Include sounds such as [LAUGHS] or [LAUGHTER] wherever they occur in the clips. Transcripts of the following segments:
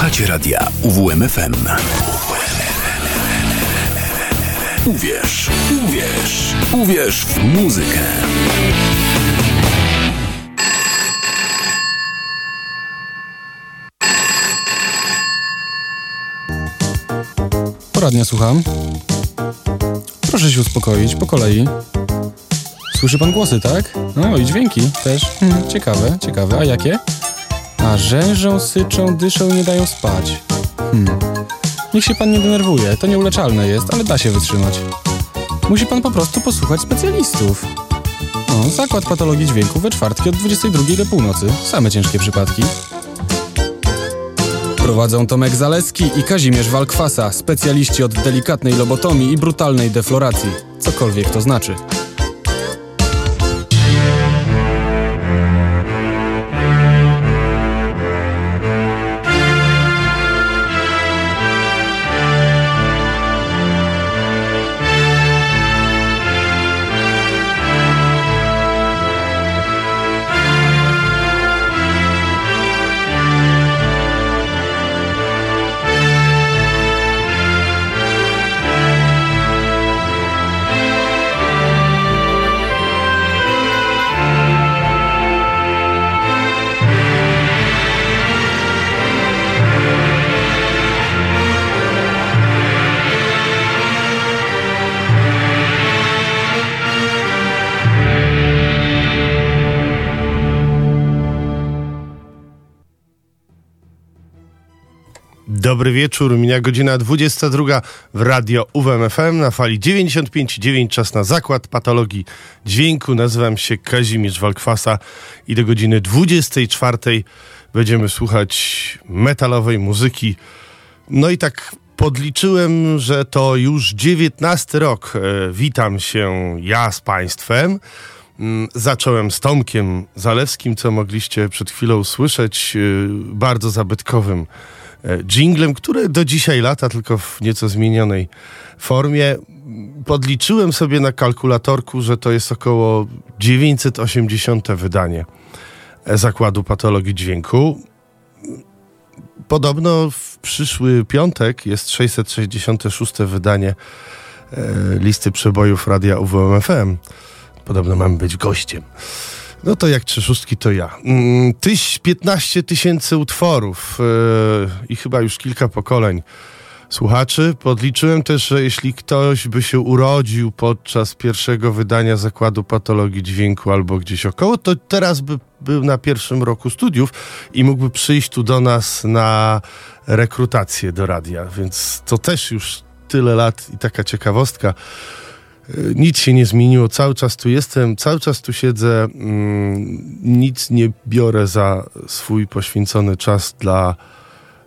Słuchacie radia UWMFM. Uwierz, uwierz, uwierz w muzykę. Poradnia słucham. Proszę się uspokoić, po kolei. Słyszy pan głosy, tak? No i dźwięki też. Hmm, ciekawe, ciekawe. A jakie? A rzężą, syczą, dyszą i nie dają spać. Hmm. Niech się pan nie denerwuje, to nieuleczalne jest, ale da się wytrzymać. Musi pan po prostu posłuchać specjalistów. No, zakład patologii dźwięku we czwartki od 22 do północy. Same ciężkie przypadki. Prowadzą Tomek Zaleski i Kazimierz Walkwasa, specjaliści od delikatnej lobotomii i brutalnej defloracji. Cokolwiek to znaczy. Dobry wieczór, mija godzina 22 w radio UWMFM na fali 95,9 czas na zakład patologii dźwięku. Nazywam się Kazimierz Walkwasa i do godziny 24 będziemy słuchać metalowej muzyki. No i tak podliczyłem, że to już 19 rok. E, witam się ja z Państwem. Mm, Zacząłem z Tomkiem Zalewskim, co mogliście przed chwilą usłyszeć, e, bardzo zabytkowym e, jinglem, który do dzisiaj lata, tylko w nieco zmienionej formie. Podliczyłem sobie na kalkulatorku, że to jest około 980 wydanie e, Zakładu Patologii Dźwięku. Podobno w przyszły piątek jest 666 wydanie e, listy przebojów radia UWMFM. Podobno mamy być gościem. No to jak trzy szóstki, to ja. Mm, Tyś 15 tysięcy utworów yy, i chyba już kilka pokoleń słuchaczy. Podliczyłem też, że jeśli ktoś by się urodził podczas pierwszego wydania Zakładu Patologii Dźwięku albo gdzieś około, to teraz by był na pierwszym roku studiów i mógłby przyjść tu do nas na rekrutację do radia, więc to też już tyle lat i taka ciekawostka. Y, Nic się nie zmieniło, cały czas tu jestem, cały czas tu siedzę, mm, nic nie biorę za swój poświęcony czas dla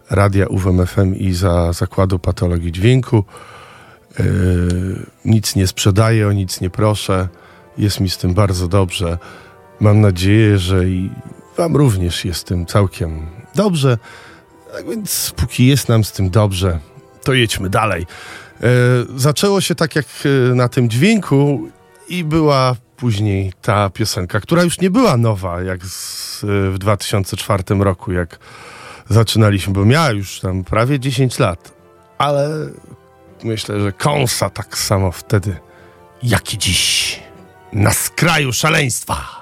radia UWMFM i za zakładu patologii dźwięku. Yy, nic nie sprzedaję, o nic nie proszę. Jest mi z tym bardzo dobrze. Mam nadzieję, że i Wam również jest z tym całkiem dobrze. Tak więc, póki jest nam z tym dobrze, to jedźmy dalej. E, zaczęło się tak jak e, na tym dźwięku i była później ta piosenka, która już nie była nowa jak z, e, w 2004 roku, jak zaczynaliśmy, bo miała już tam prawie 10 lat, ale myślę, że kąsa tak samo wtedy, jak i dziś, na skraju szaleństwa.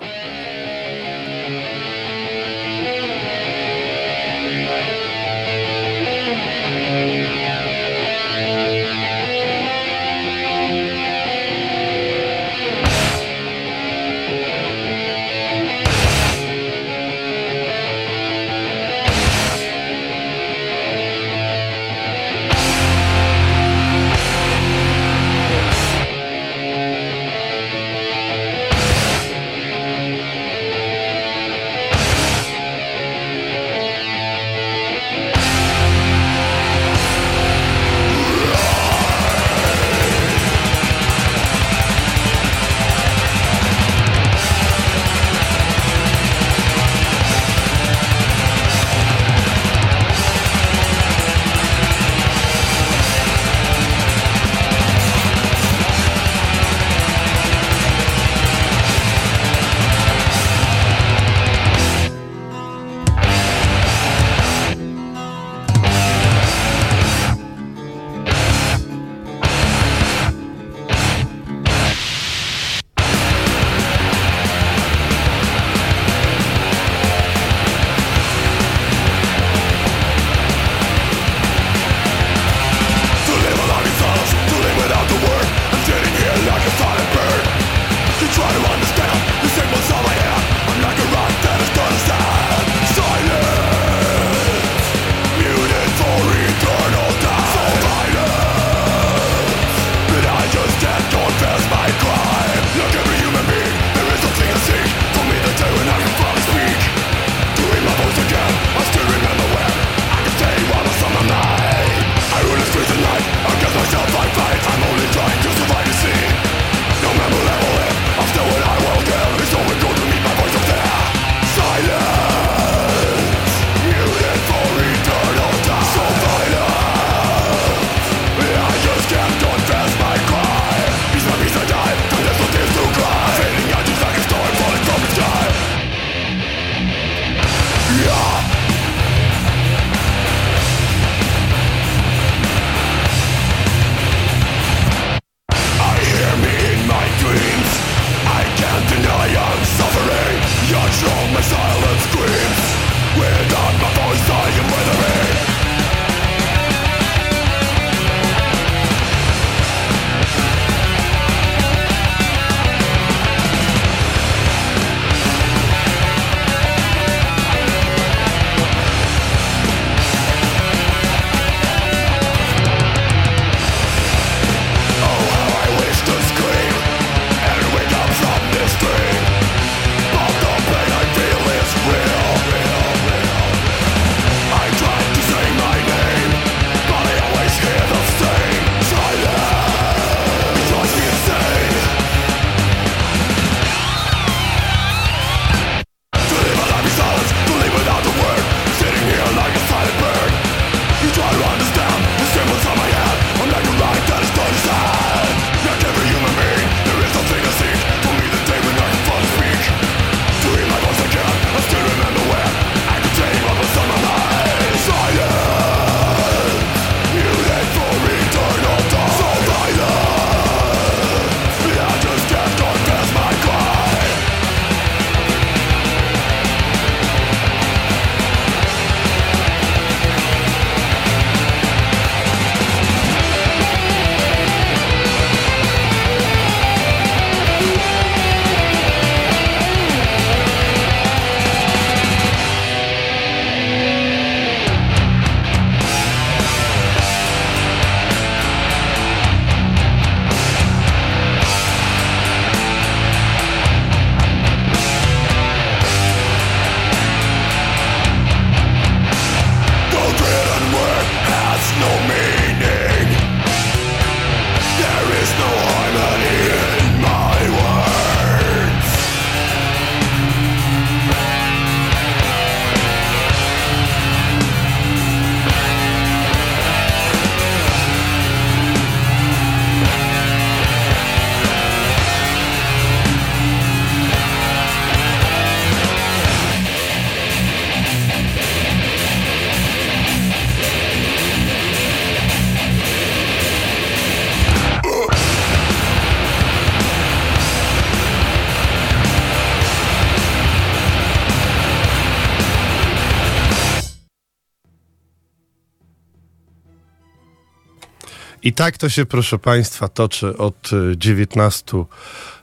I tak to się, proszę Państwa, toczy od 19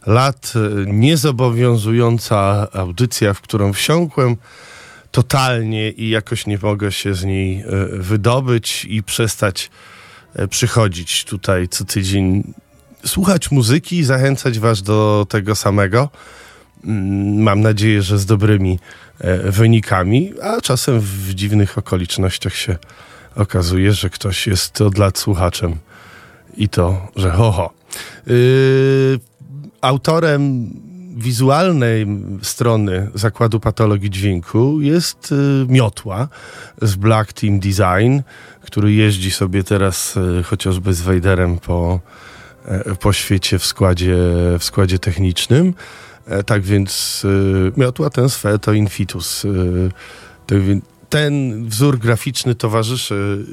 lat. Niezobowiązująca audycja, w którą wsiąkłem totalnie i jakoś nie mogę się z niej wydobyć i przestać przychodzić tutaj co tydzień, słuchać muzyki, zachęcać Was do tego samego. Mm, mam nadzieję, że z dobrymi wynikami, a czasem w dziwnych okolicznościach się okazuje, że ktoś jest od lat słuchaczem i to, że ho, ho. Yy, autorem wizualnej strony Zakładu Patologii Dźwięku jest y, Miotła z Black Team Design, który jeździ sobie teraz y, chociażby z Wejderem po, y, po świecie w składzie, w składzie technicznym. E, tak więc y, Miotła ten swe to infitus. Y, to, ten wzór graficzny towarzyszy,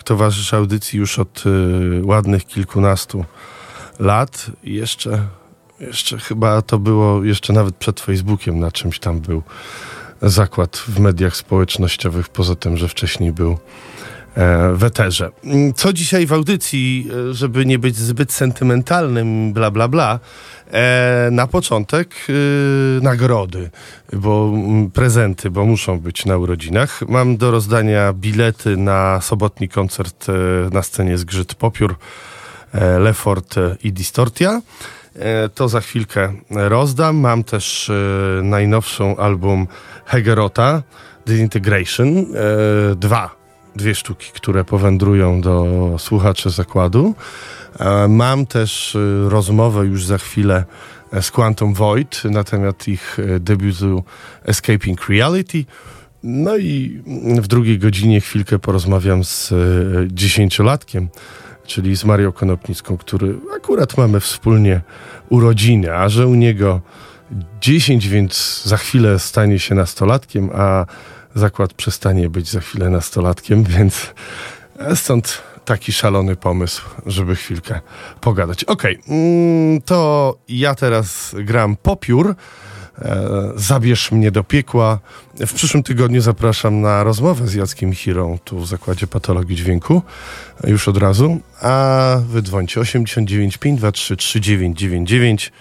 y, towarzyszy audycji już od y, ładnych kilkunastu lat. Jeszcze, jeszcze chyba to było jeszcze nawet przed Facebookiem na czymś tam był zakład w mediach społecznościowych, poza tym, że wcześniej był w eterze. Co dzisiaj w audycji, e, żeby nie być zbyt sentymentalnym, bla, bla, bla, E, na początek nagrody, bo m, prezenty, bo muszą być na urodzinach. Mam do rozdania bilety na sobotni koncert e, na scenie Zgrzyt Popiór, e, Lefort i Distortia. E, to za chwilkę rozdam. Mam też e, najnowszą album Hegerota, Disintegration. E, dwa, dwie sztuki, które powędrują do słuchaczy zakładu. E, Mam też e, rozmowę już za chwilę e, z Quantum Void na temat ich debiutu Escaping Reality. No i w drugiej godzinie chwilkę porozmawiam z dziesięciolatkiem, czyli z Marią Konopnicką, który akurat mamy wspólnie urodziny, a że u niego 10, więc za chwilę stanie się nastolatkiem, a zakład przestanie być za chwilę nastolatkiem, więc stąd taki szalony pomysł, żeby chwilkę pogadać. Okej, mm, to ja teraz gram Popiór. E, Zabierz mnie do piekła. W przyszłym tygodniu zapraszam na rozmowę z Jackiem Hirą tu w Zakładzie Patologii Dźwięku. Już od razu. A wy dzwońcie 89 523 3999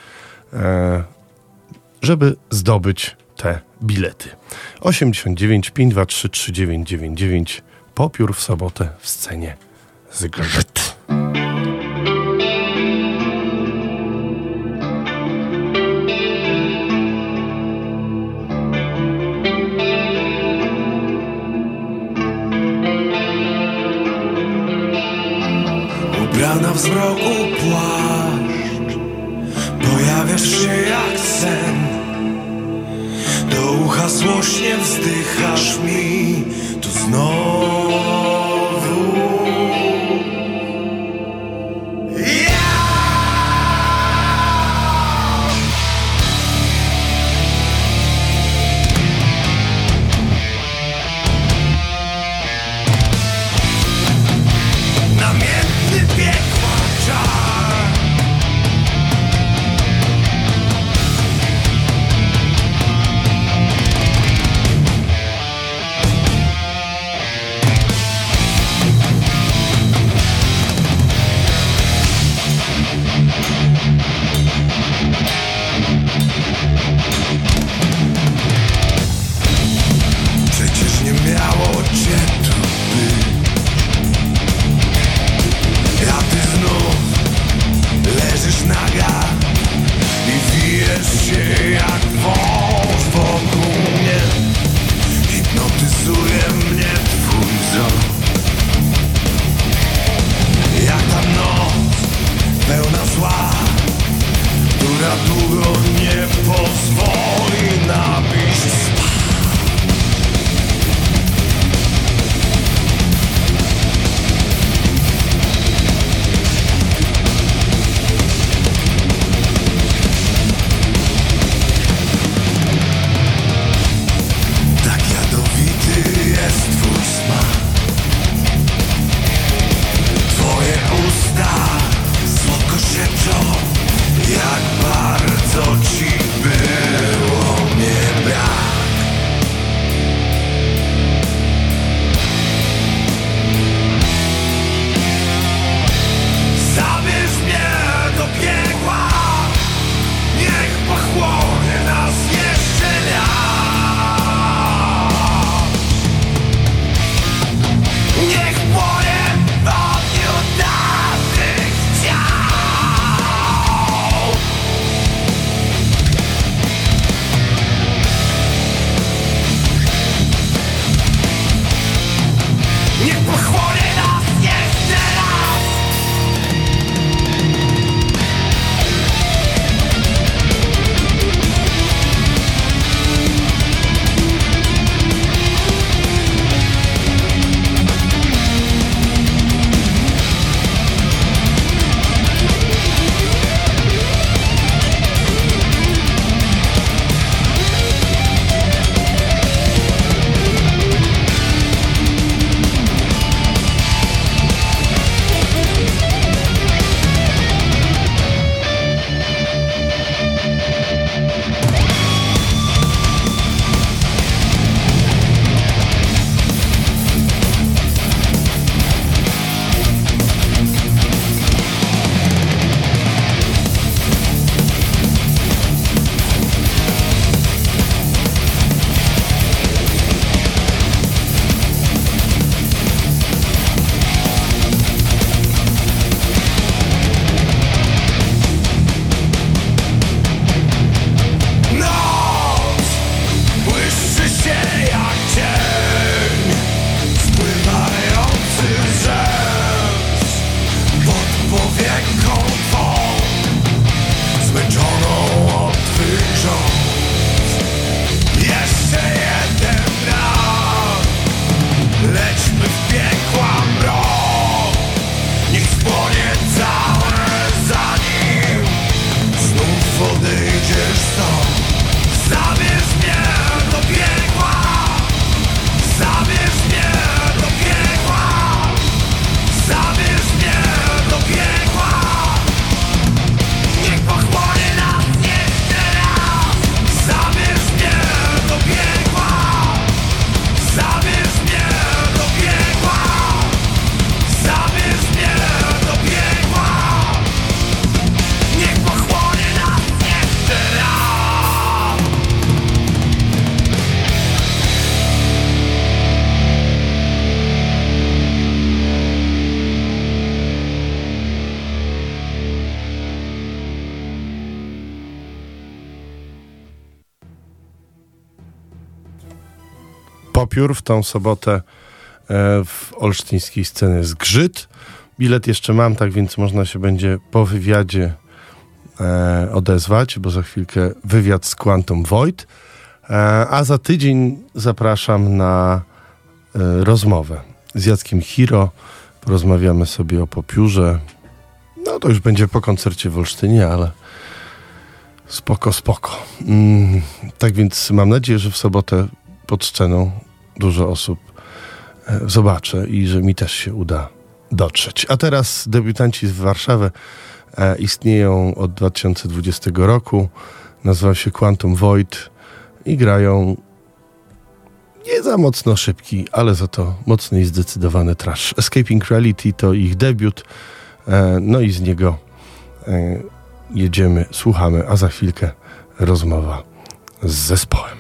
e, żeby zdobyć te bilety. 89 523 3999 Popiór w sobotę w scenie Zgrzyt. Ubrana Popiór w tą sobotę e, w olsztyńskiej scenie zgrzyt. Bilet jeszcze mam, tak więc można się będzie po wywiadzie e, odezwać, bo za chwilkę wywiad z Quantum Void. E, a za tydzień zapraszam na rozmowę z Jackiem Hiro. Porozmawiamy sobie o popiórze. No to już będzie po koncercie w Olsztynie, ale spoko, spoko. Mm, tak więc mam nadzieję, że w sobotę pod sceną dużo osób e, zobaczę i że mi też się uda dotrzeć. A teraz debiutanci z Warszawy e, istnieją od 2020 roku. Nazywa się Quantum Void i grają nie za mocno szybki, ale za to mocny i zdecydowany trash. Escaping Reality to ich debiut, e, no i z niego jedziemy, słuchamy, a za chwilkę rozmowa z zespołem.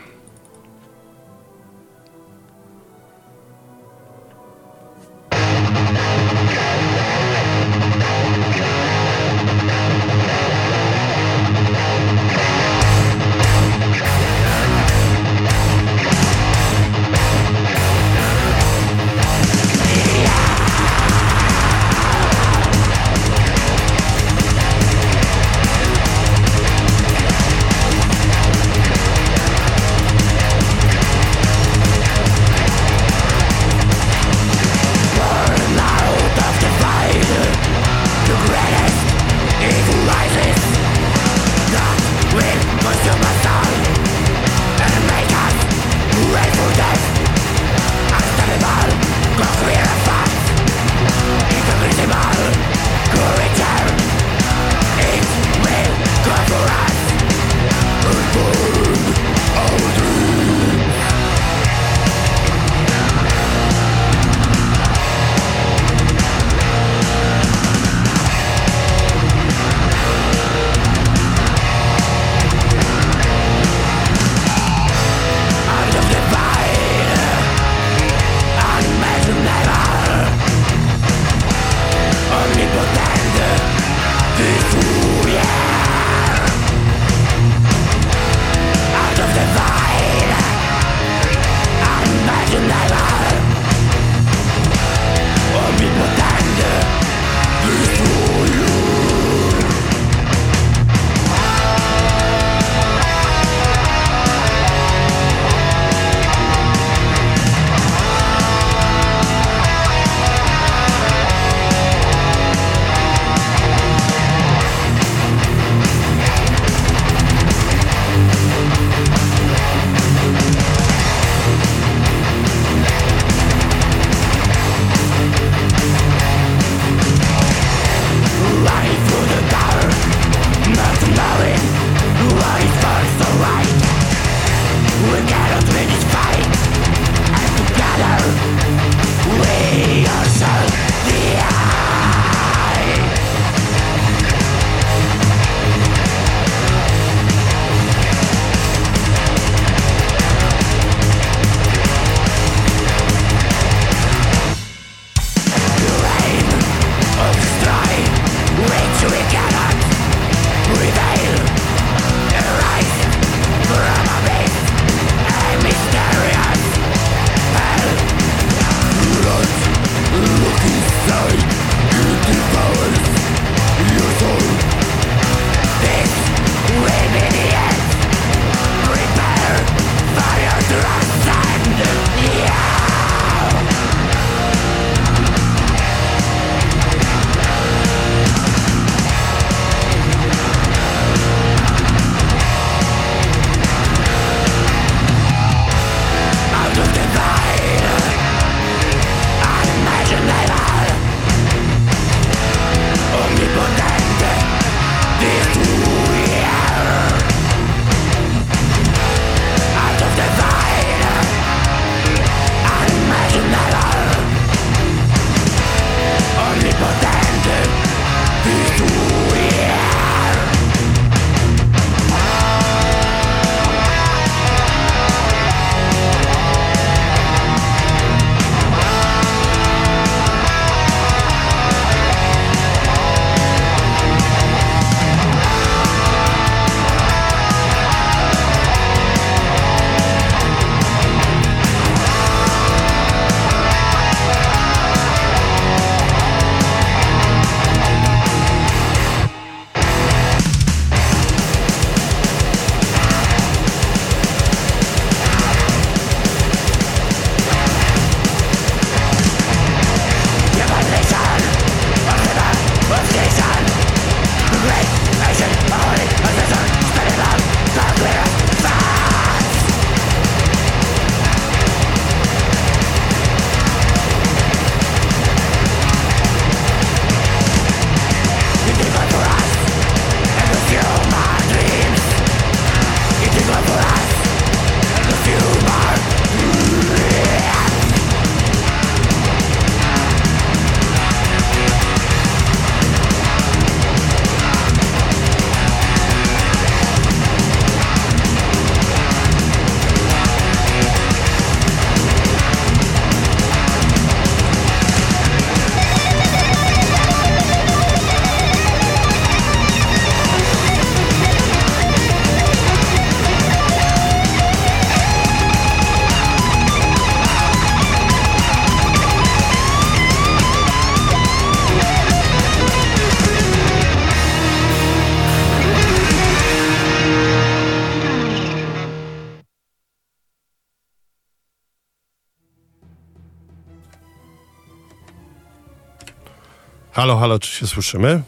Halo, halo, czy się słyszymy?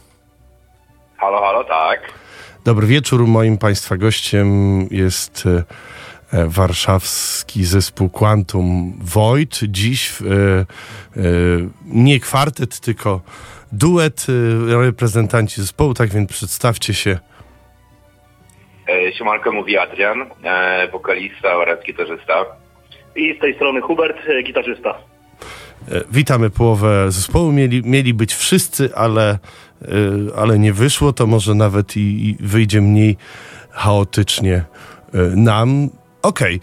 Halo, halo, tak. Dobry wieczór. Moim Państwa gościem jest e, e, warszawski zespół Quantum Void. Dziś e, e, nie kwartet, tylko duet, e, reprezentanci zespołu. Tak więc przedstawcie się. Siemanko mówi Adrian, e, wokalista oraz gitarzysta. I z tej strony Hubert, e, gitarzysta. E, Witamy połowę zespołu. Mieli, mieli być wszyscy, ale, e, ale nie wyszło. To może nawet i, i wyjdzie mniej chaotycznie e, nam. Okej,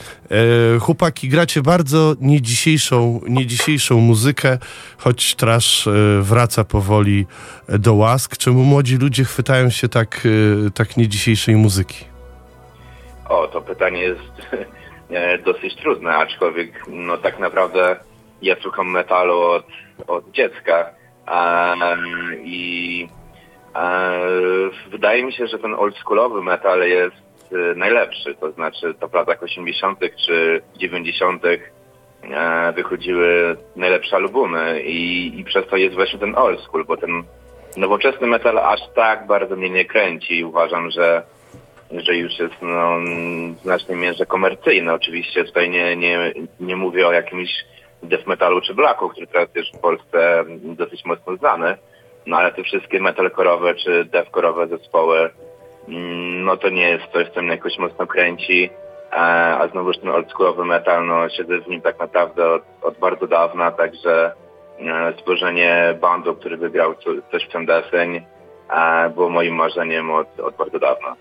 e, chłopaki, gracie bardzo nie dzisiejszą, nie dzisiejszą muzykę, choć trash wraca powoli do łask. Czemu młodzi ludzie chwytają się tak, tak nie dzisiejszej muzyki? O, to pytanie jest [LAUGHS] dosyć trudne, aczkolwiek no tak naprawdę ja słucham metalu od, od dziecka Em, i e, wydaje mi się, że ten oldschoolowy metal jest e, najlepszy, to znaczy to w latach 80. czy 90. e, wychodziły najlepsze albumy i, i przez to jest właśnie ten old school, bo ten nowoczesny metal aż tak bardzo mnie nie kręci. Uważam, że że już jest no, w znacznej mierze komercyjny. Oczywiście tutaj nie, nie, nie mówię o jakimś death metalu czy blacku, który teraz jest w Polsce dosyć mocno znany, no ale te wszystkie metalkorowe czy deathkorowe zespoły, mm, no to nie jest coś, co mnie jakoś mocno kręci, a, a znowuż ten oldschoolowy metal, no siedzę w nim tak naprawdę od, od bardzo dawna, także e, stworzenie bandu, który wygrał co- coś w ten deseń, e, było moim marzeniem od, od bardzo dawna.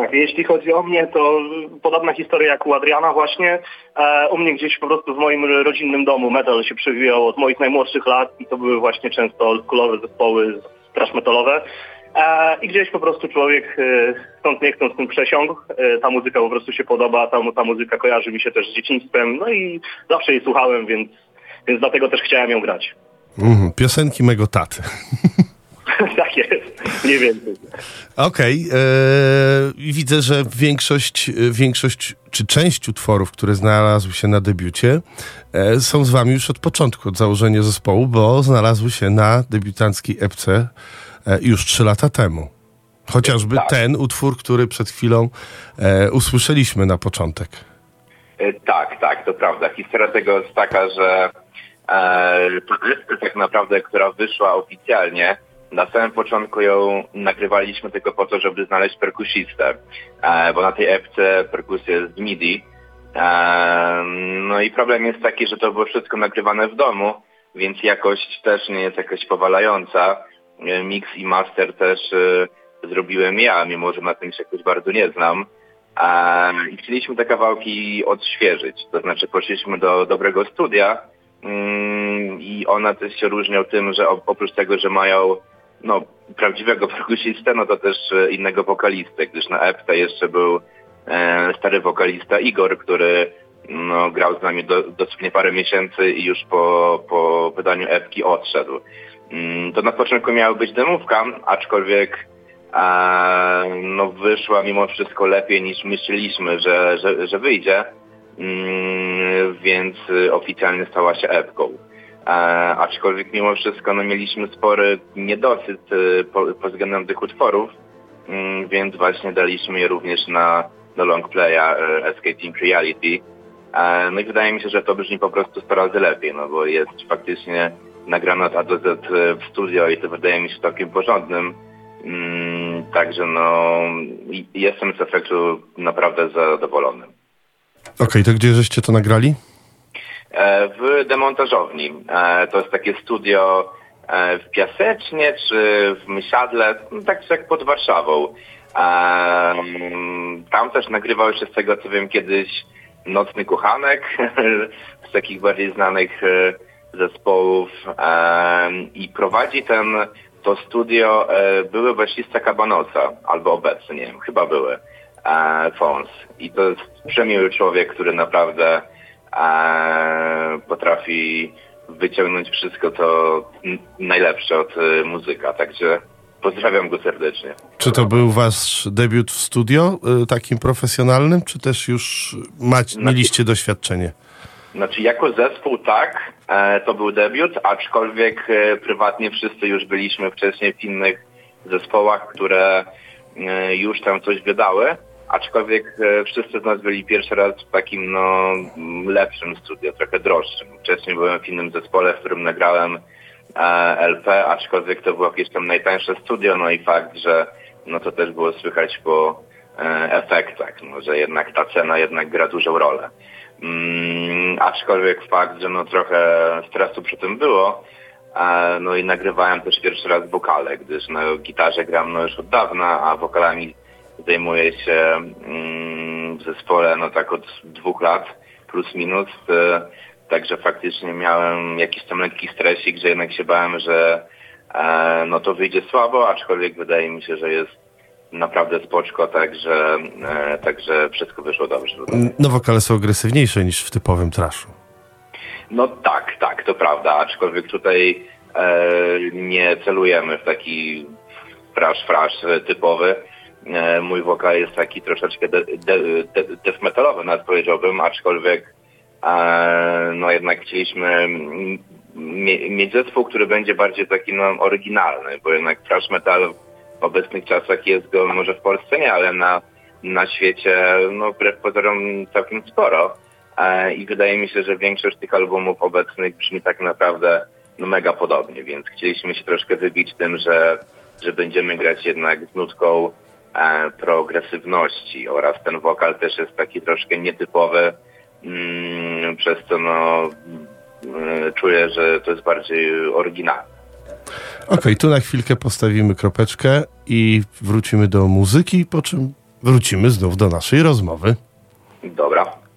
Tak, jeśli chodzi o mnie, to podobna historia jak u Adriana właśnie. E, u mnie gdzieś po prostu w moim rodzinnym domu metal się przewijał od moich najmłodszych lat i to były właśnie często oldschoolowe zespoły trash metalowe. E, I gdzieś po prostu człowiek e, stąd nie chcąc tym przesiągł. E, ta muzyka po prostu się podoba, ta, ta muzyka kojarzy mi się też z dzieciństwem, no i zawsze jej słuchałem, więc, więc dlatego też chciałem ją grać. Mhm, piosenki mego taty. [LAUGHS] [LAUGHS] tak jest, mniej więcej. Okej, e, i widzę, że większość, e, większość czy część utworów, które znalazły się na debiucie, e, są z wami już od początku, od założenia zespołu, bo znalazły się na debiutanckiej epce e, już trzy lata temu. Chociażby Tak. ten utwór, który przed chwilą e, usłyszeliśmy na początek. E, Tak, tak, to prawda. Historia tego jest taka, że e, ta tak naprawdę, która wyszła oficjalnie, na samym początku ją nagrywaliśmy tylko po to, żeby znaleźć perkusistę, e, bo na tej epce perkusja jest z MIDI. E, no i problem jest taki, że to było wszystko nagrywane w domu, więc jakość też nie jest jakaś powalająca. E, Mix i master też zrobiłem ja, mimo że na tym się jakoś bardzo nie znam. I chcieliśmy te kawałki odświeżyć. To znaczy poszliśmy do dobrego studia mm, i one też się różnią tym, że op- oprócz tego, że mają no, prawdziwego [LAUGHS] perkusistę, no to też e, innego wokalistę, gdyż na epce jeszcze był e, stary wokalista Igor, który no, grał z nami do, dosłownie parę miesięcy i już po, po wydaniu epki odszedł. Mm, To na początku miała być demówka, aczkolwiek a, no wyszła mimo wszystko lepiej niż myśleliśmy, że, że, że wyjdzie, mm, więc y, oficjalnie stała się epką. A, aczkolwiek mimo wszystko no, mieliśmy spory niedosyt y, po, pod względem tych utworów, mm, więc właśnie daliśmy je również na, na long playa y, Escaping Reality. E, No i wydaje mi się, że to brzmi po prostu 100 razy lepiej, no bo jest faktycznie nagrane od A do Z w studio i to wydaje mi się takim porządnym. Mm, Także no jestem z efektu naprawdę zadowolony. Okej, to gdzie żeście to nagrali? E, W demontażowni. E, To jest takie studio e, w Piasecznie czy w Mysiadle, no tak jak pod Warszawą. Tam też nagrywał się z tego co wiem kiedyś Nocny Kuchanek [LAUGHS] z takich bardziej znanych zespołów i prowadzi ten to studio były basista Kabanosa, albo obecny, nie wiem, chyba były, Fons. I to jest przemiły człowiek, który naprawdę potrafi wyciągnąć wszystko to najlepsze od e, muzyka, także pozdrawiam go serdecznie. Czy to był wasz debiut w studio, y, takim profesjonalnym, czy też już mać, mieliście doświadczenie? Znaczy jako zespół tak, e, to był debiut, aczkolwiek e, prywatnie wszyscy już byliśmy wcześniej w innych zespołach, które e, już tam coś wydały, aczkolwiek e, wszyscy z nas byli pierwszy raz w takim no lepszym studio, trochę droższym. Wcześniej byłem w innym zespole, w którym nagrałem e, LP, aczkolwiek to było jakieś tam najtańsze studio, no i fakt, że no to też było słychać po e, efektach, no, że jednak ta cena jednak gra dużą rolę. Mm, aczkolwiek fakt, że no trochę stresu przy tym było, no i nagrywałem też pierwszy raz wokale, gdyż na gitarze gram no już od dawna, a wokalami zajmuję się mm, w zespole no tak od dwóch lat plus minus, e, także faktycznie miałem jakiś tam lekki stresik, że jednak się bałem, że e, no to wyjdzie słabo, aczkolwiek wydaje mi się, że jest naprawdę spoczko, także, e, także wszystko wyszło dobrze. No wokale są agresywniejsze niż w typowym traszu. No tak, tak, to prawda, aczkolwiek tutaj e, nie celujemy w taki frasz, frasz typowy. E, mój wokal jest taki troszeczkę de, de, de, death metalowy, nawet powiedziałbym, aczkolwiek e, no jednak chcieliśmy mie, mieć zespół, który będzie bardziej taki no, oryginalny, bo jednak thrash metal w obecnych czasach jest go może w Polsce nie, ale na, na świecie no wbrew pozorom całkiem sporo. E, I wydaje mi się, że większość tych albumów obecnych brzmi tak naprawdę no, mega podobnie, więc chcieliśmy się troszkę wybić tym, że, że będziemy grać jednak z nutką progresywności oraz ten wokal też jest taki troszkę nietypowy, mm, przez co no, mm, czuję, że to jest bardziej oryginalne. Okej, tu na chwilkę postawimy kropeczkę i wrócimy do muzyki, po czym wrócimy znów do naszej rozmowy. Dobra.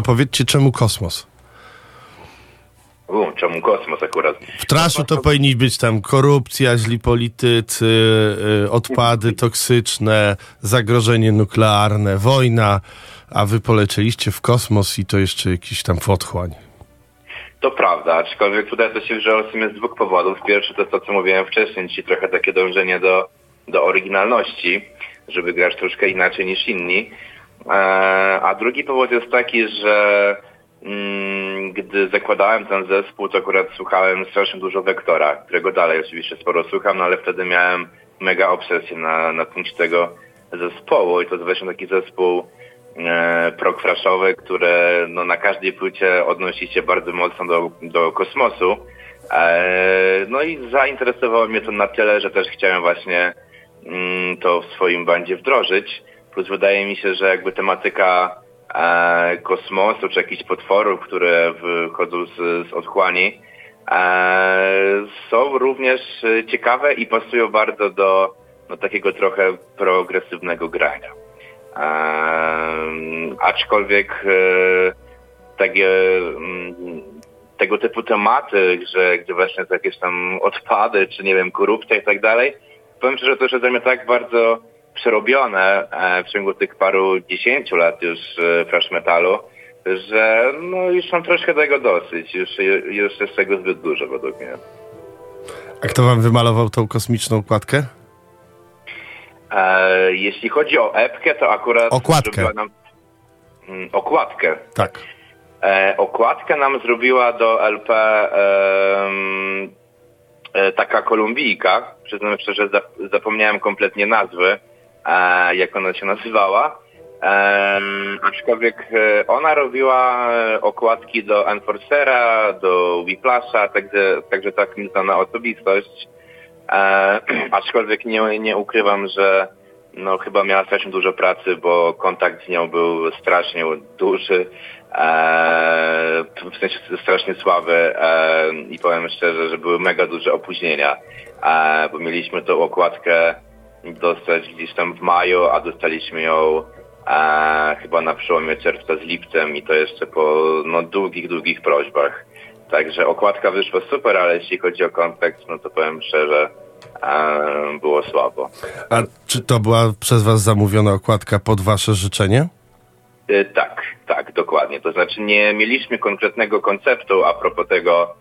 A powiedzcie, czemu kosmos? U, czemu kosmos akurat? W traszu to powinni być tam korupcja, źli politycy, y, odpady toksyczne, zagrożenie nuklearne, wojna, a wy polecieliście w kosmos i to jeszcze jakiś tam otchłań. To prawda, aczkolwiek tutaj to się wzięło w sumie z dwóch powodów. Pierwszy to to, co mówiłem wcześniej, czyli trochę takie dążenie do, do oryginalności, żeby grać troszkę inaczej niż inni. E, a drugi powód jest taki, że mm, gdy zakładałem ten zespół, to akurat słuchałem strasznie dużo Wektora, którego dalej oczywiście sporo słucham, no ale wtedy miałem mega obsesję na, na punkcie tego zespołu i to jest taki zespół e, prog fraszowy, które no, na każdej płycie odnosi się bardzo mocno do, do kosmosu. E, no i zainteresowało mnie to na tyle, że też chciałem właśnie mm, to w swoim bandzie wdrożyć. Plus wydaje mi się, że jakby tematyka e, kosmosu czy jakichś potworów, które wychodzą z, z otchłani, e, są również e, ciekawe i pasują bardzo do no, takiego trochę progresywnego grania. Ehm, aczkolwiek e, takie, mm, tego typu tematy, że gdzie właśnie jakieś tam odpady, czy nie wiem, korupcja i tak dalej, powiem szczerze, to już jest dla mnie tak bardzo przerobione e, w ciągu tych paru dziesięciu lat już e, thrash metalu, że no już mam troszkę tego dosyć, już, już jest tego zbyt dużo według mnie. A kto wam wymalował tą kosmiczną okładkę? E, jeśli chodzi o epkę, to akurat Okładkę. nam mm, okładkę. Tak. E, okładkę nam zrobiła do LP e, taka kolumbijka. Przyznam szczerze, zap- zapomniałem kompletnie nazwy, e, jak ona się nazywała. Em, aczkolwiek e, ona robiła e, okładki do Enforcera, do Whiplasha, także, także tak znana osobistość. E, [CLEARS THROAT] aczkolwiek nie, nie ukrywam, że no chyba miała strasznie dużo pracy, bo kontakt z nią był strasznie duży, e, w sensie strasznie słaby e, i powiem szczerze, że były mega duże opóźnienia, e, bo mieliśmy tą okładkę dostać gdzieś tam w maju, a dostaliśmy ją e, chyba na przełomie czerwca z lipcem i to jeszcze po no, długich, długich prośbach. Także okładka wyszła super, ale jeśli chodzi o kontekst, no to powiem szczerze, e, było słabo. A czy to była przez was zamówiona okładka pod wasze życzenie? E, Tak, tak, dokładnie. To znaczy nie mieliśmy konkretnego konceptu a propos tego,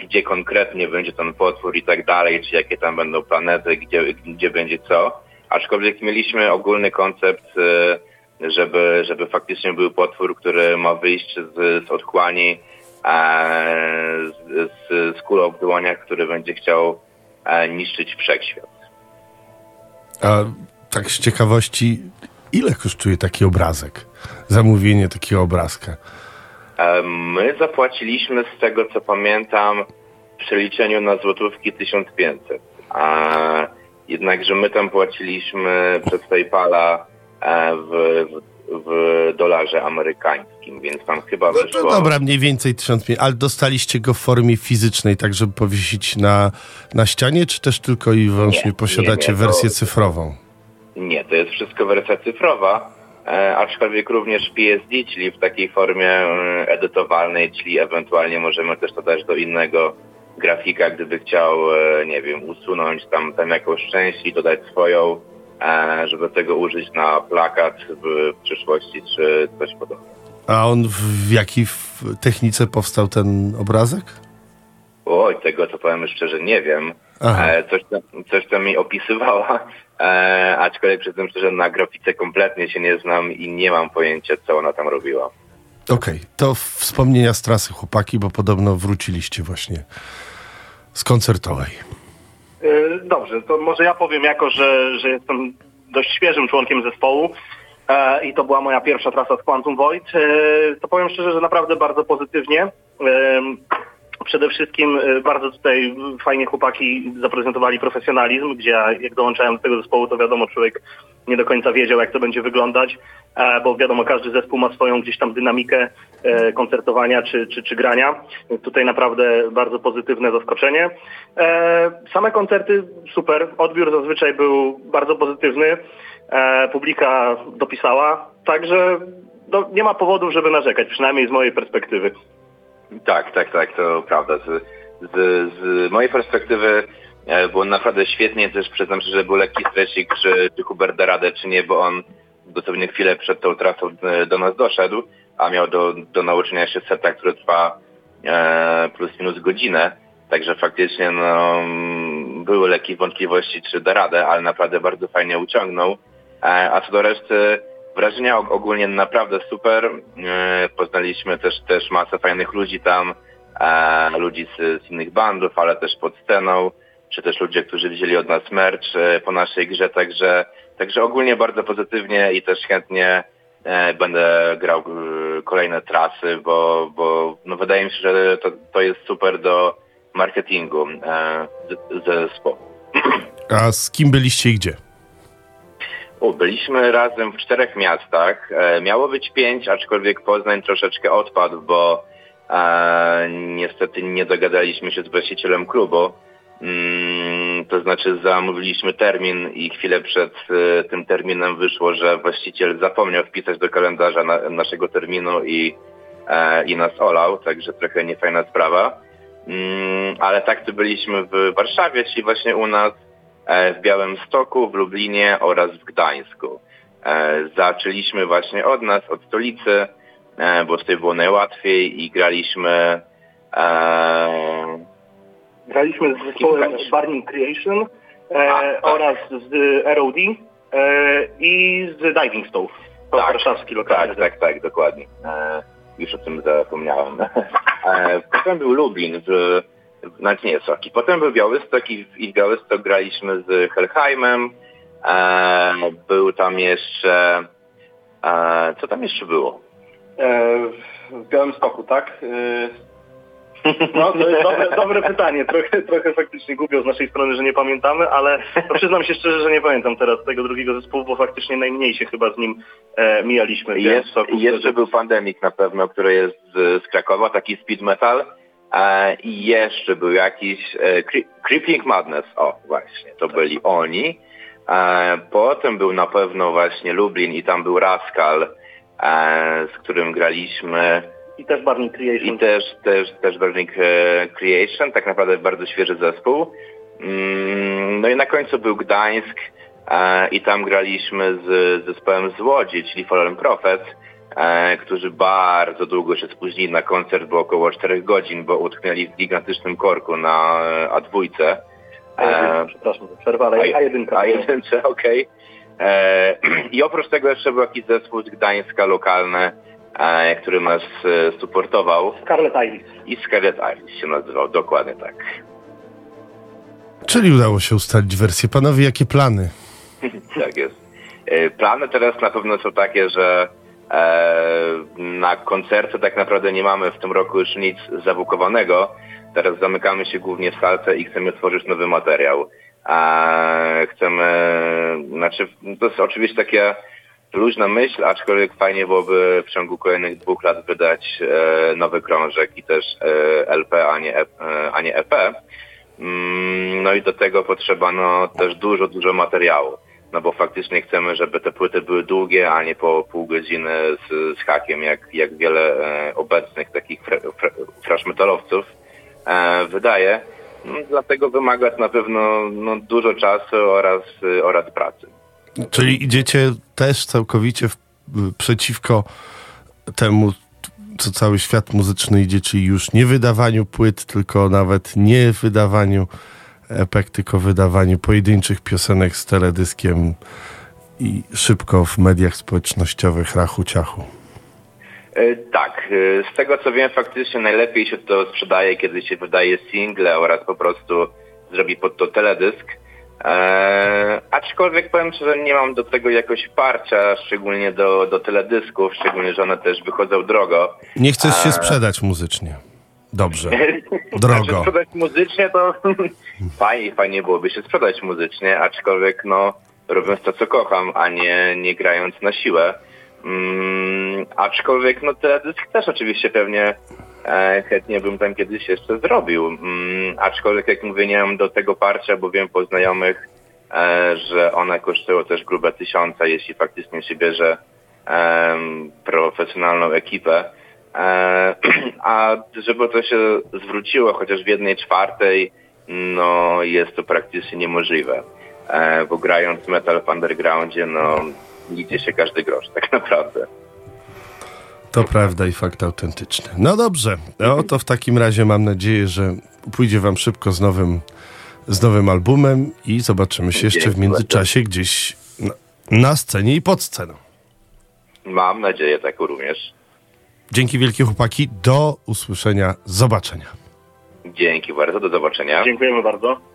gdzie konkretnie będzie ten potwór i tak dalej, czy jakie tam będą planety, gdzie, gdzie będzie co. Aczkolwiek mieliśmy ogólny koncept, e, żeby, żeby faktycznie był potwór, który ma wyjść z, z otchłani, e, z, z, z kulą w dłoniach, który będzie chciał e, niszczyć wszechświat. A tak z ciekawości, ile kosztuje taki obrazek? Zamówienie takiego obrazka. E, My zapłaciliśmy z tego, co pamiętam, w przeliczeniu na złotówki 1500. A jednakże my tam płaciliśmy przez PayPala e, w, w, w dolarze amerykańskim, więc tam chyba No to wyszło... dobra, mniej więcej 1500, ale dostaliście go w formie fizycznej, tak żeby powiesić na, na ścianie, czy też tylko i wyłącznie Nie, posiadacie nie, nie, to- wersję cyfrową? Nie, to jest wszystko wersja cyfrowa, aczkolwiek również PSD, czyli w takiej formie e, edytowalnej, czyli ewentualnie możemy też to dać do innego grafika, gdyby chciał, e, nie wiem, usunąć tam, tam jakąś część i dodać swoją, e, żeby tego użyć na plakat w, przyszłości, czy coś podobnego. A on w, jakiej technice powstał ten obrazek? Oj, tego to powiem szczerze nie wiem. E, coś, tam, coś tam mi opisywała, e, aczkolwiek przyznam szczerze, na grafice kompletnie się nie znam i nie mam pojęcia, co ona tam robiła. Okej, to wspomnienia z trasy chłopaki, bo podobno wróciliście właśnie z koncertowej. E, Dobrze, to może ja powiem jako, że, że jestem dość świeżym członkiem zespołu e, i to była moja pierwsza trasa z Quantum Void. E, to powiem szczerze, że naprawdę bardzo pozytywnie. Przede wszystkim e, bardzo tutaj fajnie chłopaki zaprezentowali profesjonalizm, gdzie ja jak dołączałem do tego zespołu, to wiadomo, człowiek nie do końca wiedział, jak to będzie wyglądać, e, bo wiadomo, każdy zespół ma swoją gdzieś tam dynamikę e, koncertowania czy, czy, czy grania. Tutaj naprawdę bardzo pozytywne zaskoczenie. Same koncerty super, odbiór zazwyczaj był bardzo pozytywny, publika dopisała, także no, nie ma powodów, żeby narzekać, przynajmniej z mojej perspektywy. Tak, tak, tak, to prawda. Z, z, z mojej perspektywy e, było naprawdę świetnie, też przyznam się, że był lekki stresik, czy, czy Hubert da radę, czy nie, bo on dosłownie chwilę przed tą trasą e, do nas doszedł, a miał do, do nauczenia się seta, który trwa e, plus minus godzinę. Także faktycznie no, były lekkie wątpliwości, czy da radę, ale naprawdę bardzo fajnie uciągnął. E, a co do reszty, wrażenia og- ogólnie naprawdę super. E, poznaliśmy też, też masę fajnych ludzi tam, e, ludzi z, z innych bandów, ale też pod sceną, czy też ludzie, którzy wzięli od nas merch e, po naszej grze, także, także ogólnie bardzo pozytywnie i też chętnie będę grał kolejne trasy, bo, bo no wydaje mi się, że to, to jest super do marketingu zespołu. A z kim byliście i gdzie? Byliśmy razem w czterech miastach. E, miało być pięć, aczkolwiek Poznań troszeczkę odpadł, bo e, niestety nie dogadaliśmy się z właścicielem klubu. Mm, to znaczy zamówiliśmy termin i chwilę przed e, tym terminem wyszło, że właściciel zapomniał wpisać do kalendarza na, naszego terminu i, i nas olał, także trochę niefajna sprawa. Mm, ale tak to byliśmy w Warszawie, czyli właśnie u nas w Białymstoku, w Lublinie oraz w Gdańsku. E, Zaczęliśmy właśnie od nas, od stolicy, e, bo tutaj było najłatwiej i graliśmy e, Graliśmy z zespołem Burning Creation e, A, tak. oraz z ROD e, i z Diving Stove. To Tak, warszawski lokalny. Tak, tak, tak, dokładnie. E, już o tym zapomniałem. [LAUGHS] E, potem był Lublin, w, nawet nie Soki. Potem był Białystok i, w- i w Białystok graliśmy z Helheimem. E, był tam jeszcze... E, co tam jeszcze było? E, w Białymstoku, tak? E, no, to jest dobre, dobre pytanie. Trochę, trochę faktycznie głupio z naszej strony, że nie pamiętamy, ale no, przyznam się szczerze, że nie pamiętam teraz tego drugiego zespołu, bo faktycznie najmniej się chyba z nim e, mijaliśmy. Jest, jeszcze był Pandemic na pewno, który jest z, z Krakowa, taki speed metal. E, I jeszcze był jakiś e, Cre- Creeping Madness, o właśnie, to byli oni. E, potem był na pewno właśnie Lublin i tam był Rascal, e, z którym graliśmy i też Barney Creation. I też, też, też Burning Creation, tak naprawdę bardzo świeży zespół. Mm, No i na końcu był Gdańsk i tam graliśmy z zespołem z Łodzi, czyli Fallen Prophet, którzy bardzo długo się spóźnili na koncert, bo około 4 godzin, bo utknęli w gigantycznym korku na e, A2. A jedynka, E, przepraszam za przerwę, ale a jedynka. A jedynce, okej. E, [CLEARS THROAT] I oprócz tego jeszcze był jakiś zespół z Gdańska lokalny, e, który nas e, supportował. Scarlet Iris. I Scarlet Iris się nazywał, dokładnie tak. Czyli udało się ustalić wersję. Panowie, jakie plany? [LAUGHS] Tak jest. E, Plany teraz na pewno są takie, że e, na koncerty tak naprawdę nie mamy w tym roku już nic zabukowanego. Teraz zamykamy się głównie w salce i chcemy tworzyć nowy materiał. E, chcemy, znaczy to jest oczywiście taka luźna myśl, aczkolwiek fajnie byłoby w ciągu kolejnych dwóch lat wydać e, nowy krążek i też LP, a nie, e, a nie EP. Mm, No i do tego potrzeba no, też dużo, dużo materiału. No bo faktycznie chcemy, żeby te płyty były długie, a nie po pół godziny z, z hakiem, jak, jak wiele e, obecnych takich thrash metalowców e, wydaje. No, dlatego wymaga to na pewno no, dużo czasu oraz, e, oraz pracy. Czyli idziecie też całkowicie w, przeciwko temu, co cały świat muzyczny idzie, czyli już nie wydawaniu płyt, tylko nawet nie wydawaniu epek, tylko wydawaniu pojedynczych piosenek z teledyskiem i szybko w mediach społecznościowych rachu ciachu. E, Tak, e, z tego co wiem faktycznie najlepiej się to sprzedaje, kiedy się wydaje single oraz po prostu zrobi pod to teledysk. Eee, aczkolwiek powiem szczerze, nie mam do tego jakoś parcia, szczególnie do, do teledysków, szczególnie, że one też wychodzą drogo. Nie chcesz się sprzedać muzycznie. Dobrze. [LAUGHS] Znaczy, Drogo. sprzedać muzycznie to [LAUGHS] fajnie, fajnie byłoby się sprzedać muzycznie, aczkolwiek no robiąc to, co kocham, a nie, nie grając na siłę. Mm, aczkolwiek no teledysk też oczywiście pewnie e, chętnie bym tam kiedyś jeszcze zrobił. Mm, aczkolwiek jak mówię, nie mam do tego parcia, bo wiem po znajomych, e, że one kosztują też grube tysiące, jeśli faktycznie się bierze em, profesjonalną ekipę. E, [CLEARS THROAT] a żeby to się zwróciło chociaż w jednej czwartej, no jest to praktycznie niemożliwe. E, bo grając metal w undergroundzie, no liczy się każdy grosz tak [LAUGHS] naprawdę. To prawda i fakt autentyczny. No dobrze, no to w takim razie mam nadzieję, że pójdzie wam szybko z nowym, z nowym albumem i zobaczymy się jeszcze w międzyczasie gdzieś na, na scenie i pod sceną. Mam nadzieję tak również. Dzięki wielkie chłopaki, do usłyszenia, zobaczenia. Dzięki bardzo, do zobaczenia. Dziękujemy bardzo.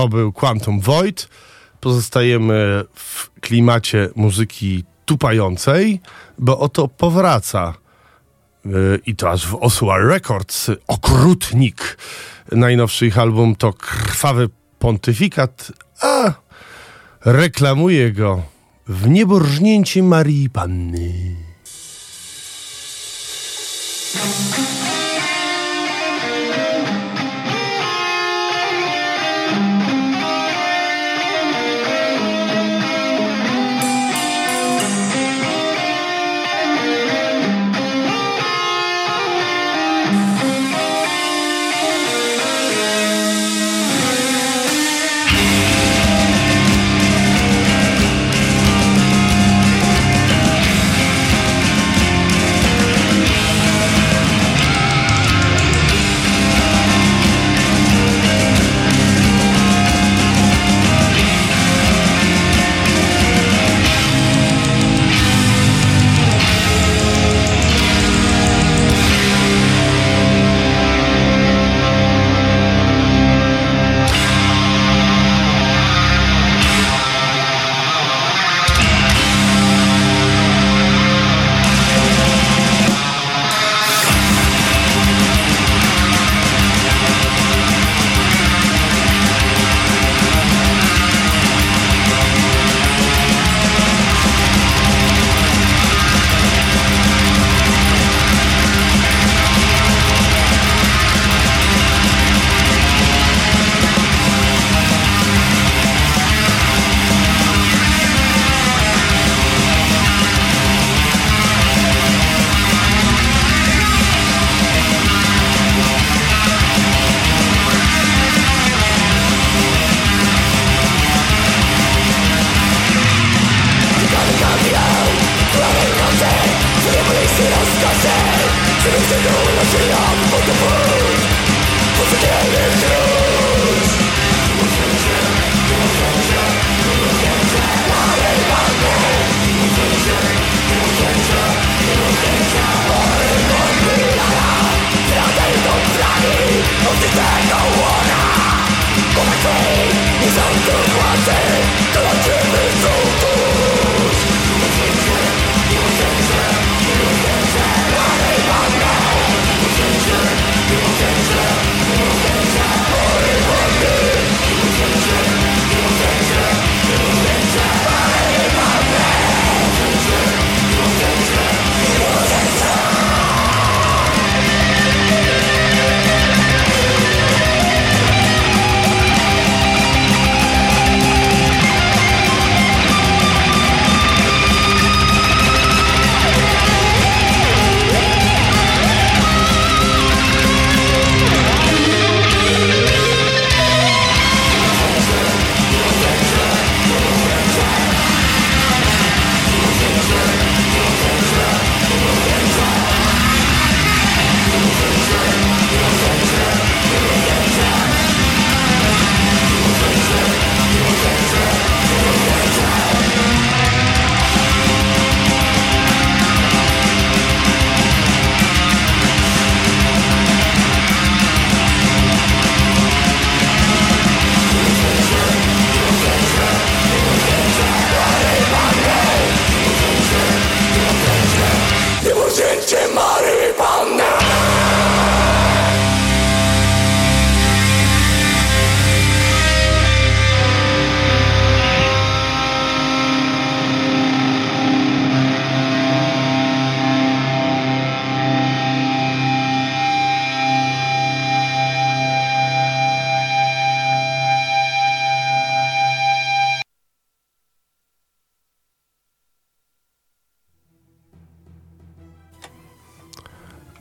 To był Quantum Void. Pozostajemy w klimacie muzyki tupającej, bo oto powraca yy, i to aż w Osua Records Okrutnik. Najnowszy ich album to Krwawy Pontyfikat, a reklamuje go w niebożnięcie Marii Panny.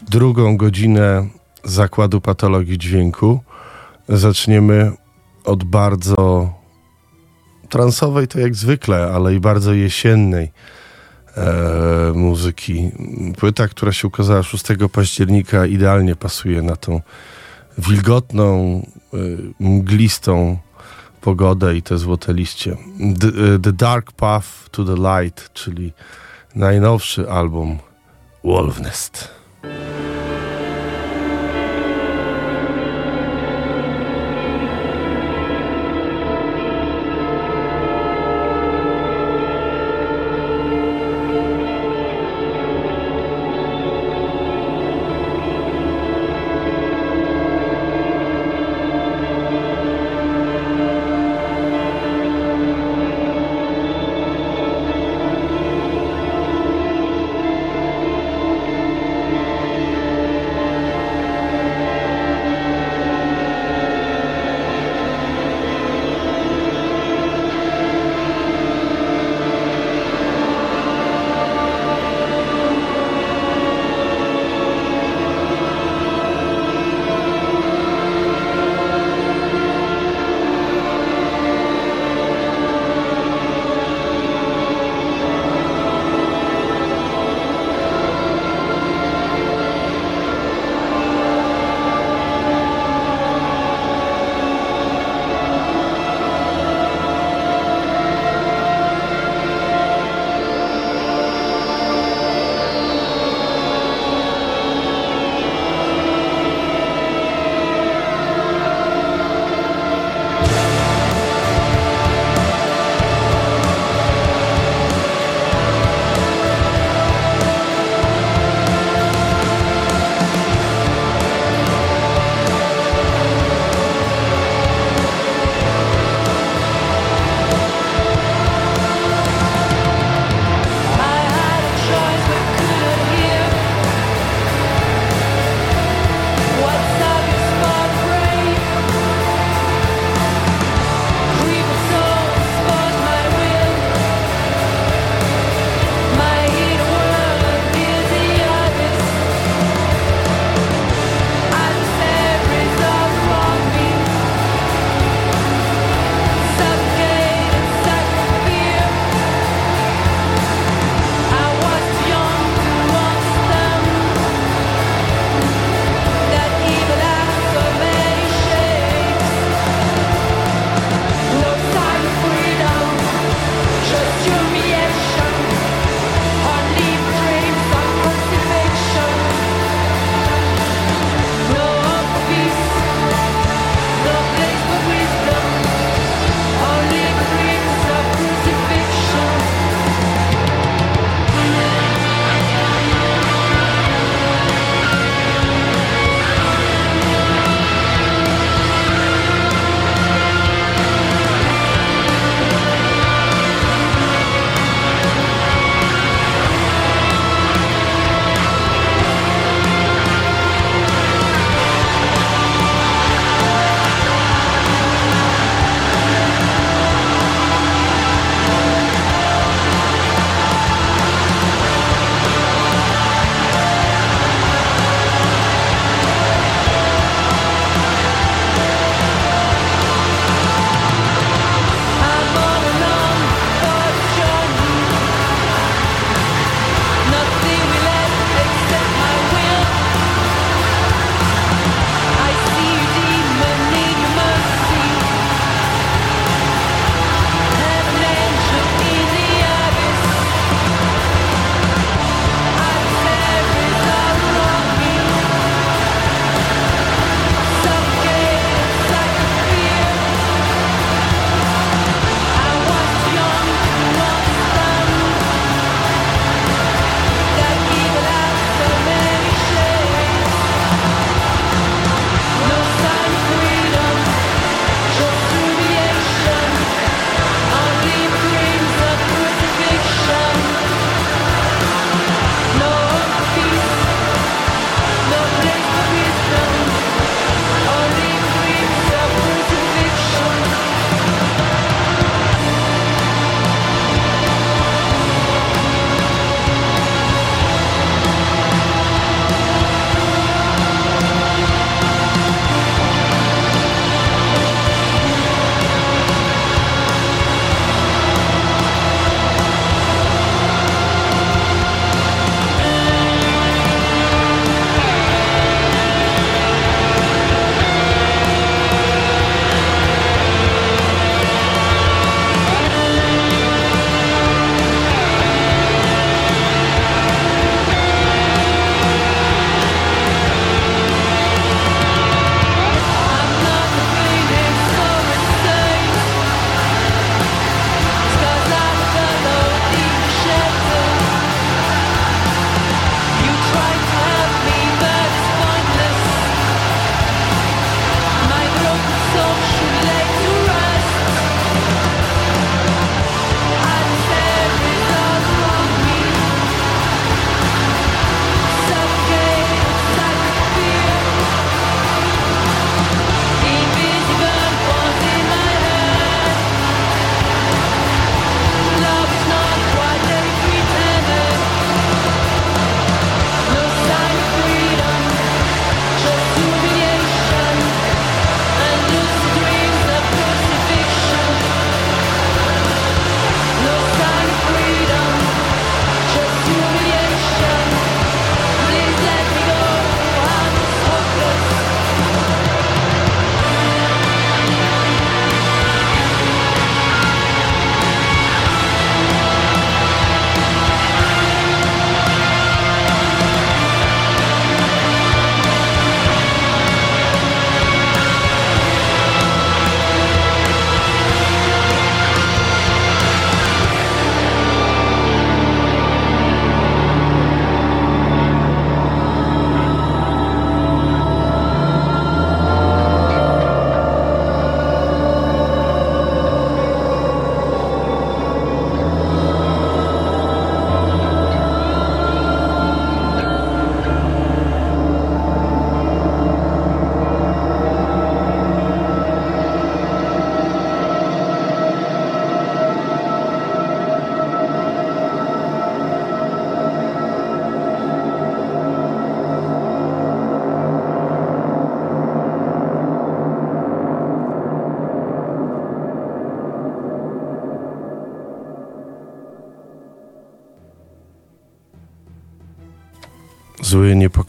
Drugą godzinę Zakładu Patologii Dźwięku. Zaczniemy od bardzo transowej, to jak zwykle, ale i bardzo jesiennej e, muzyki. Płyta, która się ukazała 6 października, idealnie pasuje na tą wilgotną, e, mglistą pogodę i te złote liście. The, the Dark Path to the Light, czyli najnowszy album Wolfnest. zły,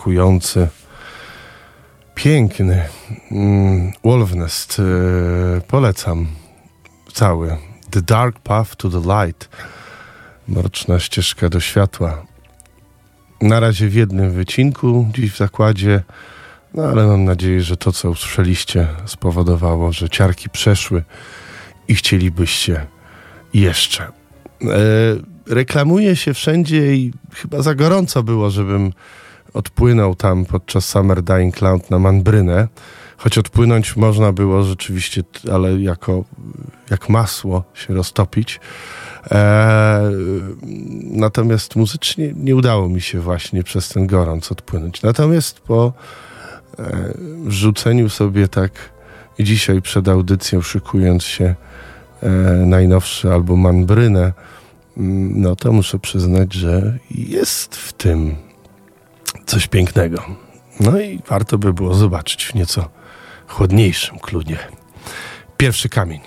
niepakujący, piękny. Mm, Wolfnest, e, polecam cały. The Dark Path to the Light. Mroczna ścieżka do światła. Na razie w jednym wycinku, dziś w zakładzie, no ale mam nadzieję, że to, co usłyszeliście, spowodowało, że ciarki przeszły i chcielibyście jeszcze. E, reklamuje się wszędzie i chyba za gorąco było, żebym odpłynął tam podczas Summer Dying Cloud na Manbrynę. Choć odpłynąć można było rzeczywiście, ale jako jak masło się roztopić. E, natomiast muzycznie nie udało mi się właśnie przez ten gorąc odpłynąć. Natomiast po e, wrzuceniu sobie tak dzisiaj przed audycją szykując się e, najnowszy album Manbrynę, mm, no to muszę przyznać, że jest w tym coś pięknego. No i warto by było zobaczyć w nieco chłodniejszym klunie. Pierwszy kamień.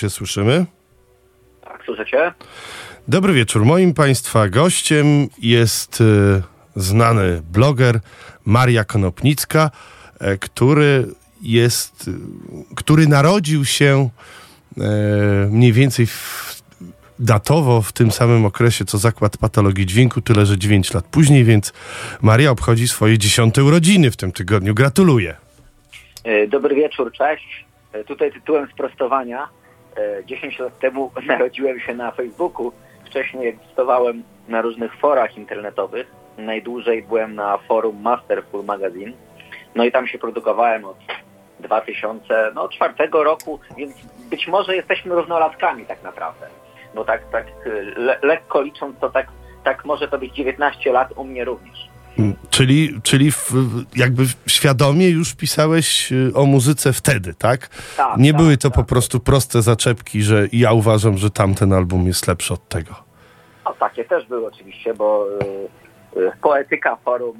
Się słyszymy? Tak, słyszycie? Dobry wieczór. Moim Państwa gościem jest e, znany bloger Maria Konopnicka, e, który jest, e, który narodził się e, mniej więcej w, datowo w tym samym okresie co Zakład Patologii Dźwięku, tyle że 9 lat później, więc Maria obchodzi swoje dziesiąte urodziny w tym tygodniu. Gratuluję. E, Dobry wieczór, cześć. Tutaj tytułem sprostowania. E, 10 lat temu [LAUGHS] narodziłem się na Facebooku. Wcześniej egzystowałem na różnych forach internetowych. Najdłużej byłem na forum Masterful Magazine. No i tam się produkowałem od 2004 roku, więc być może jesteśmy równolatkami tak naprawdę. Bo tak, tak e, le, lekko licząc, to tak, tak może to być 19 lat u mnie również. Czyli, czyli w, jakby świadomie już pisałeś y, o muzyce wtedy, tak? Tak, Nie tak, były to tak. po prostu proste zaczepki, że ja uważam, że tamten album jest lepszy od tego. No takie też były oczywiście, bo y, y, poetyka forum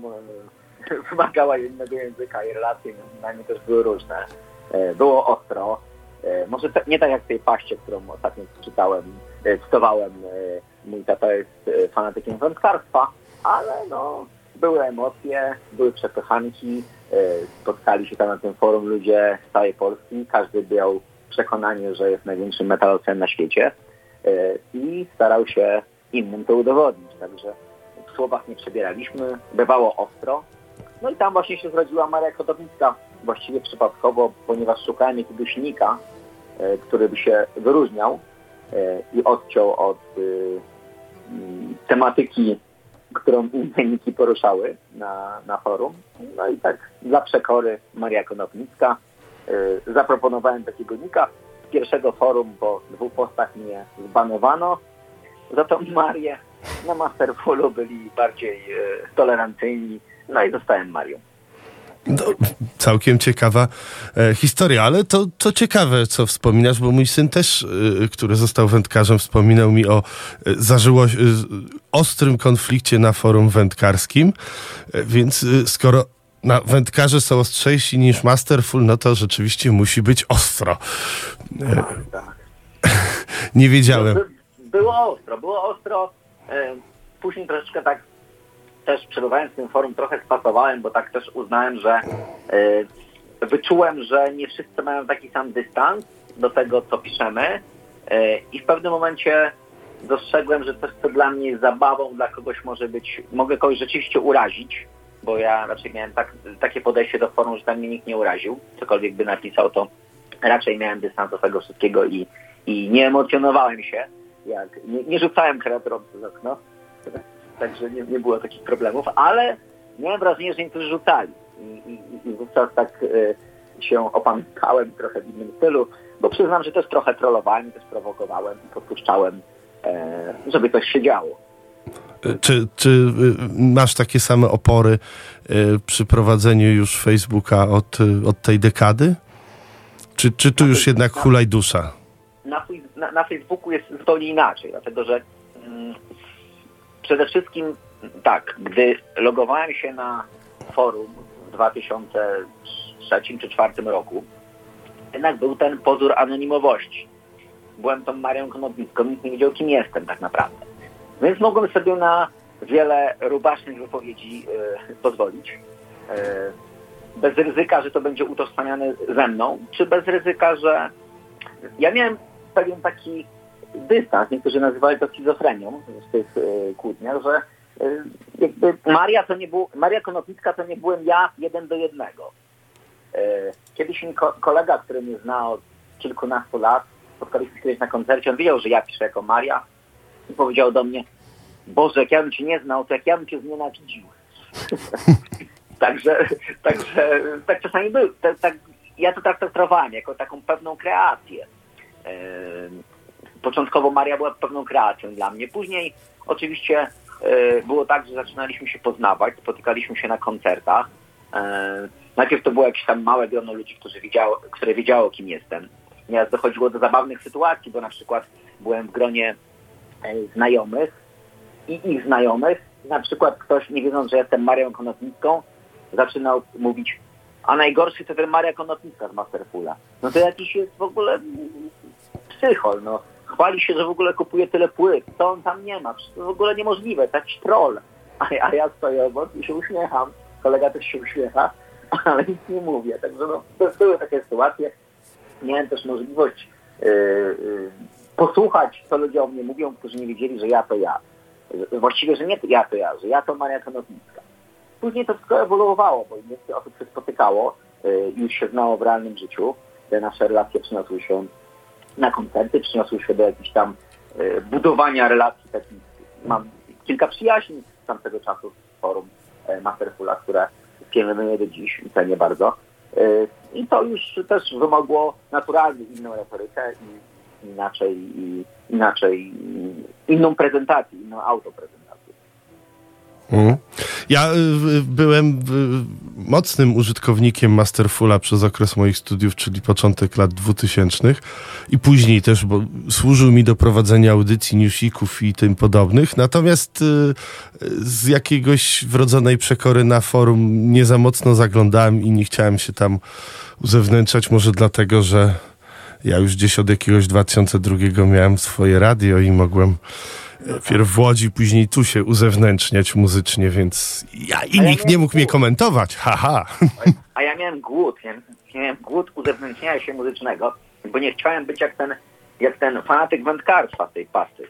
y, [LAUGHS] wymagała innego języka i relacje między nami też były różne. Y, było ostro. Y, może te, nie tak jak w tej paście, którą ostatnio czytałem, y, cytowałem. Mój tata jest fanatykiem wędkarstwa, ale no, były emocje, były przepychanki. Y, spotkali się tam na tym forum ludzie z całej Polski. Każdy miał przekonanie, że jest największym metalowcem na świecie y, i starał się innym to udowodnić. Także w słowach nie przebieraliśmy, bywało ostro. No i tam właśnie się zrodziła Maria Kotownicka, właściwie przypadkowo, ponieważ szukałem jakiegoś nika, e, który by się wyróżniał e, i odciął od e, tematyki, którą inne niki poruszały na, na forum. No i tak dla przekory Maria Konopnicka e, zaproponowałem takiego nika. Z pierwszego forum po dwóch postach mnie zbanowano, za to Marię na Masterfulu byli bardziej e, tolerancyjni, no i zostałem Marią. No, całkiem ciekawa e, historia, ale to, to ciekawe, co wspominasz, bo mój syn też, e, który został wędkarzem, wspominał mi o e, zażyło, e, ostrym konflikcie na forum wędkarskim, e, więc e, skoro na wędkarze są ostrzejsi niż Masterful, no to rzeczywiście musi być ostro. E, Tak. [LAUGHS] nie wiedziałem. By, było ostro, było ostro. Później troszeczkę tak też przebywając w tym forum trochę spasowałem, bo tak też uznałem, że e, wyczułem, że nie wszyscy mają taki sam dystans do tego, co piszemy e, i w pewnym momencie dostrzegłem, że coś, co dla mnie jest zabawą, dla kogoś może być, mogę kogoś rzeczywiście urazić, bo ja raczej miałem tak, takie podejście do forum, że tam mnie nikt nie uraził, cokolwiek by napisał, to raczej miałem dystans do tego wszystkiego i, i nie emocjonowałem się, jak, nie, nie rzucałem kreatorów przez okno, także nie, nie było takich problemów, ale miałem wrażenie, że niektórzy rzucali i, i, i wówczas tak e, się opamiętałem trochę w innym stylu, bo przyznam, że też trochę trollowałem, też prowokowałem i podpuszczałem, e, żeby coś się działo. E, Czy, czy y, masz takie same opory y, przy prowadzeniu już Facebooka od, y, od tej dekady? Czy, czy tu już jednak hulaj dusza? na, na, na Facebooku jest zupełnie inaczej, dlatego że mm, przede wszystkim tak, gdy logowałem się na forum w 2003 czy 2004 roku, jednak był ten pozór anonimowości. Byłem tą Marią Konopnicką, nikt nie wiedział, kim jestem tak naprawdę. Więc mogłem sobie na wiele rubasznych wypowiedzi e, pozwolić. E, bez ryzyka, że to będzie utożsamiane ze mną, czy bez ryzyka, że ja miałem pewien taki dystans, niektórzy nazywali to schizofrenią w tych e, kłótniach, że e, jakby Maria to nie był, Maria Konopnicka to nie byłem ja jeden do jednego. E, kiedyś mi ko- kolega, który mnie zna od kilkunastu lat, spotkaliśmy się kiedyś na koncercie, on wiedział, że ja piszę jako Maria i powiedział do mnie, Boże, jak ja bym cię nie znał, to jak ja bym cię znienawidził. [LAUGHS] także, także tak czasami był. Tak, tak, ja to tak traktowałem jako taką pewną kreację. Początkowo Maria była pewną kreacją dla mnie. Później oczywiście e, było tak, że zaczynaliśmy się poznawać, spotykaliśmy się na koncertach. E, Najpierw to było jakieś tam małe grono ludzi, którzy wiedziało, które wiedziało, kim jestem. Nieraz dochodziło do zabawnych sytuacji, bo na przykład byłem w gronie e, znajomych i ich znajomych. Na przykład ktoś, nie wiedząc, że jestem Marią Konopnicką, zaczynał mówić, a najgorszy to ten Maria Konopnicka z Masterfula. No to jakiś jest w ogóle psychol, no. Chwali się, że w ogóle kupuje tyle płyt, to on tam nie ma, to w ogóle niemożliwe, taki troll. A, a ja stoję obok i się uśmiecham, kolega też się uśmiecha, [LAUGHS] ale nic nie mówię. Także no, to były takie sytuacje. Miałem też możliwość yy, posłuchać, co ludzie o mnie mówią, którzy nie wiedzieli, że ja to ja. Właściwie, że nie ja to ja, że ja to Maria Konopnicka. Później to wszystko ewoluowało, bo więcej osób się spotykało, yy, już się znało w realnym życiu. Te nasze relacje przyniosły się na koncerty, przyniosły się do jakichś tam yy, budowania relacji takich. Mam kilka przyjaźni z tamtego czasu z forum e, Masterfula, które pielęgnuję do dziś i cenię bardzo. E, I to już też wymogło naturalnie inną retorykę i inaczej, i inaczej inną prezentację, inną autoprezentację. Mhm. Ja y, byłem mocnym użytkownikiem Masterfula przez okres moich studiów, czyli początek lat 2000 i później też, bo służył mi do prowadzenia audycji, newsików i tym podobnych. Natomiast y, z jakiegoś wrodzonej przekory na forum nie za mocno zaglądałem i nie chciałem się tam uzewnętrzać, może dlatego, że ja już gdzieś od jakiegoś 2002 miałem swoje radio i mogłem Pierw w Łodzi, później tu się uzewnętrzniać muzycznie, więc ja i A ja nikt nie mógł mnie głód. komentować. Haha. A ja miałem głód, ja miałem głód uzewnętrzniania się muzycznego, bo nie chciałem być jak ten, jak ten fanatyk wędkarstwa tej pasy.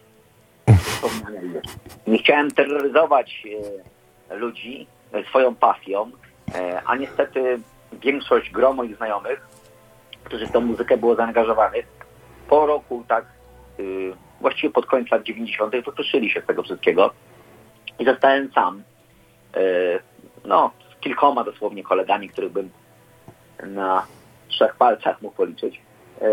Wspomniałem. Nie chciałem terroryzować e, ludzi e, swoją pasją, e, a niestety większość gro moich znajomych, którzy w tą muzykę było zaangażowanych, po roku tak, y, właściwie pod koniec lat 90. wykruszyli się z tego wszystkiego i zostałem sam. E, no, z kilkoma dosłownie kolegami, których bym na trzech palcach mógł policzyć. E,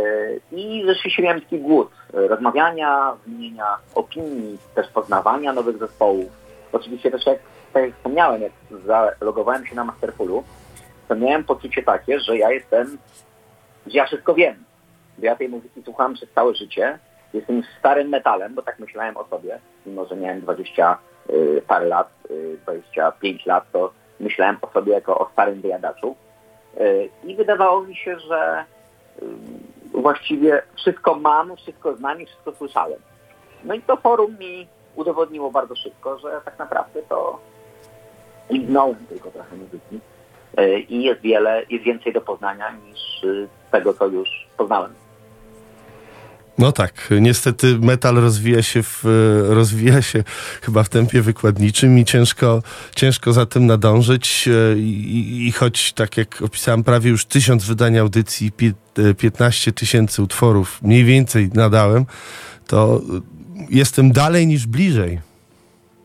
I rzeczywiście miałem taki głód e, rozmawiania, wymienienia opinii, też poznawania nowych zespołów. Oczywiście też jak, tak jak wspomniałem, jak zalogowałem się na Masterfulu, to miałem poczucie takie, że ja jestem, że ja wszystko wiem. Bo ja tej muzyki słuchałem przez całe życie. Jestem starym metalem, bo tak myślałem o sobie, mimo że miałem 20 y, parę lat, y, 25 lat, to myślałem o sobie jako o starym wyjadaczu. Y, I wydawało mi się, że y, właściwie wszystko mam, wszystko znam i wszystko słyszałem. No i to forum mi udowodniło bardzo szybko, że tak naprawdę to liznąłem tylko trochę muzyki y, i jest wiele, jest więcej do poznania niż y, tego, co już poznałem. No tak, niestety metal rozwija się, w, rozwija się chyba w tempie wykładniczym i ciężko, ciężko za tym nadążyć. e, I, I choć, tak jak opisałem, prawie już tysiąc wydań audycji, pi- e, 15 tysięcy utworów mniej więcej nadałem, to e, jestem dalej niż bliżej.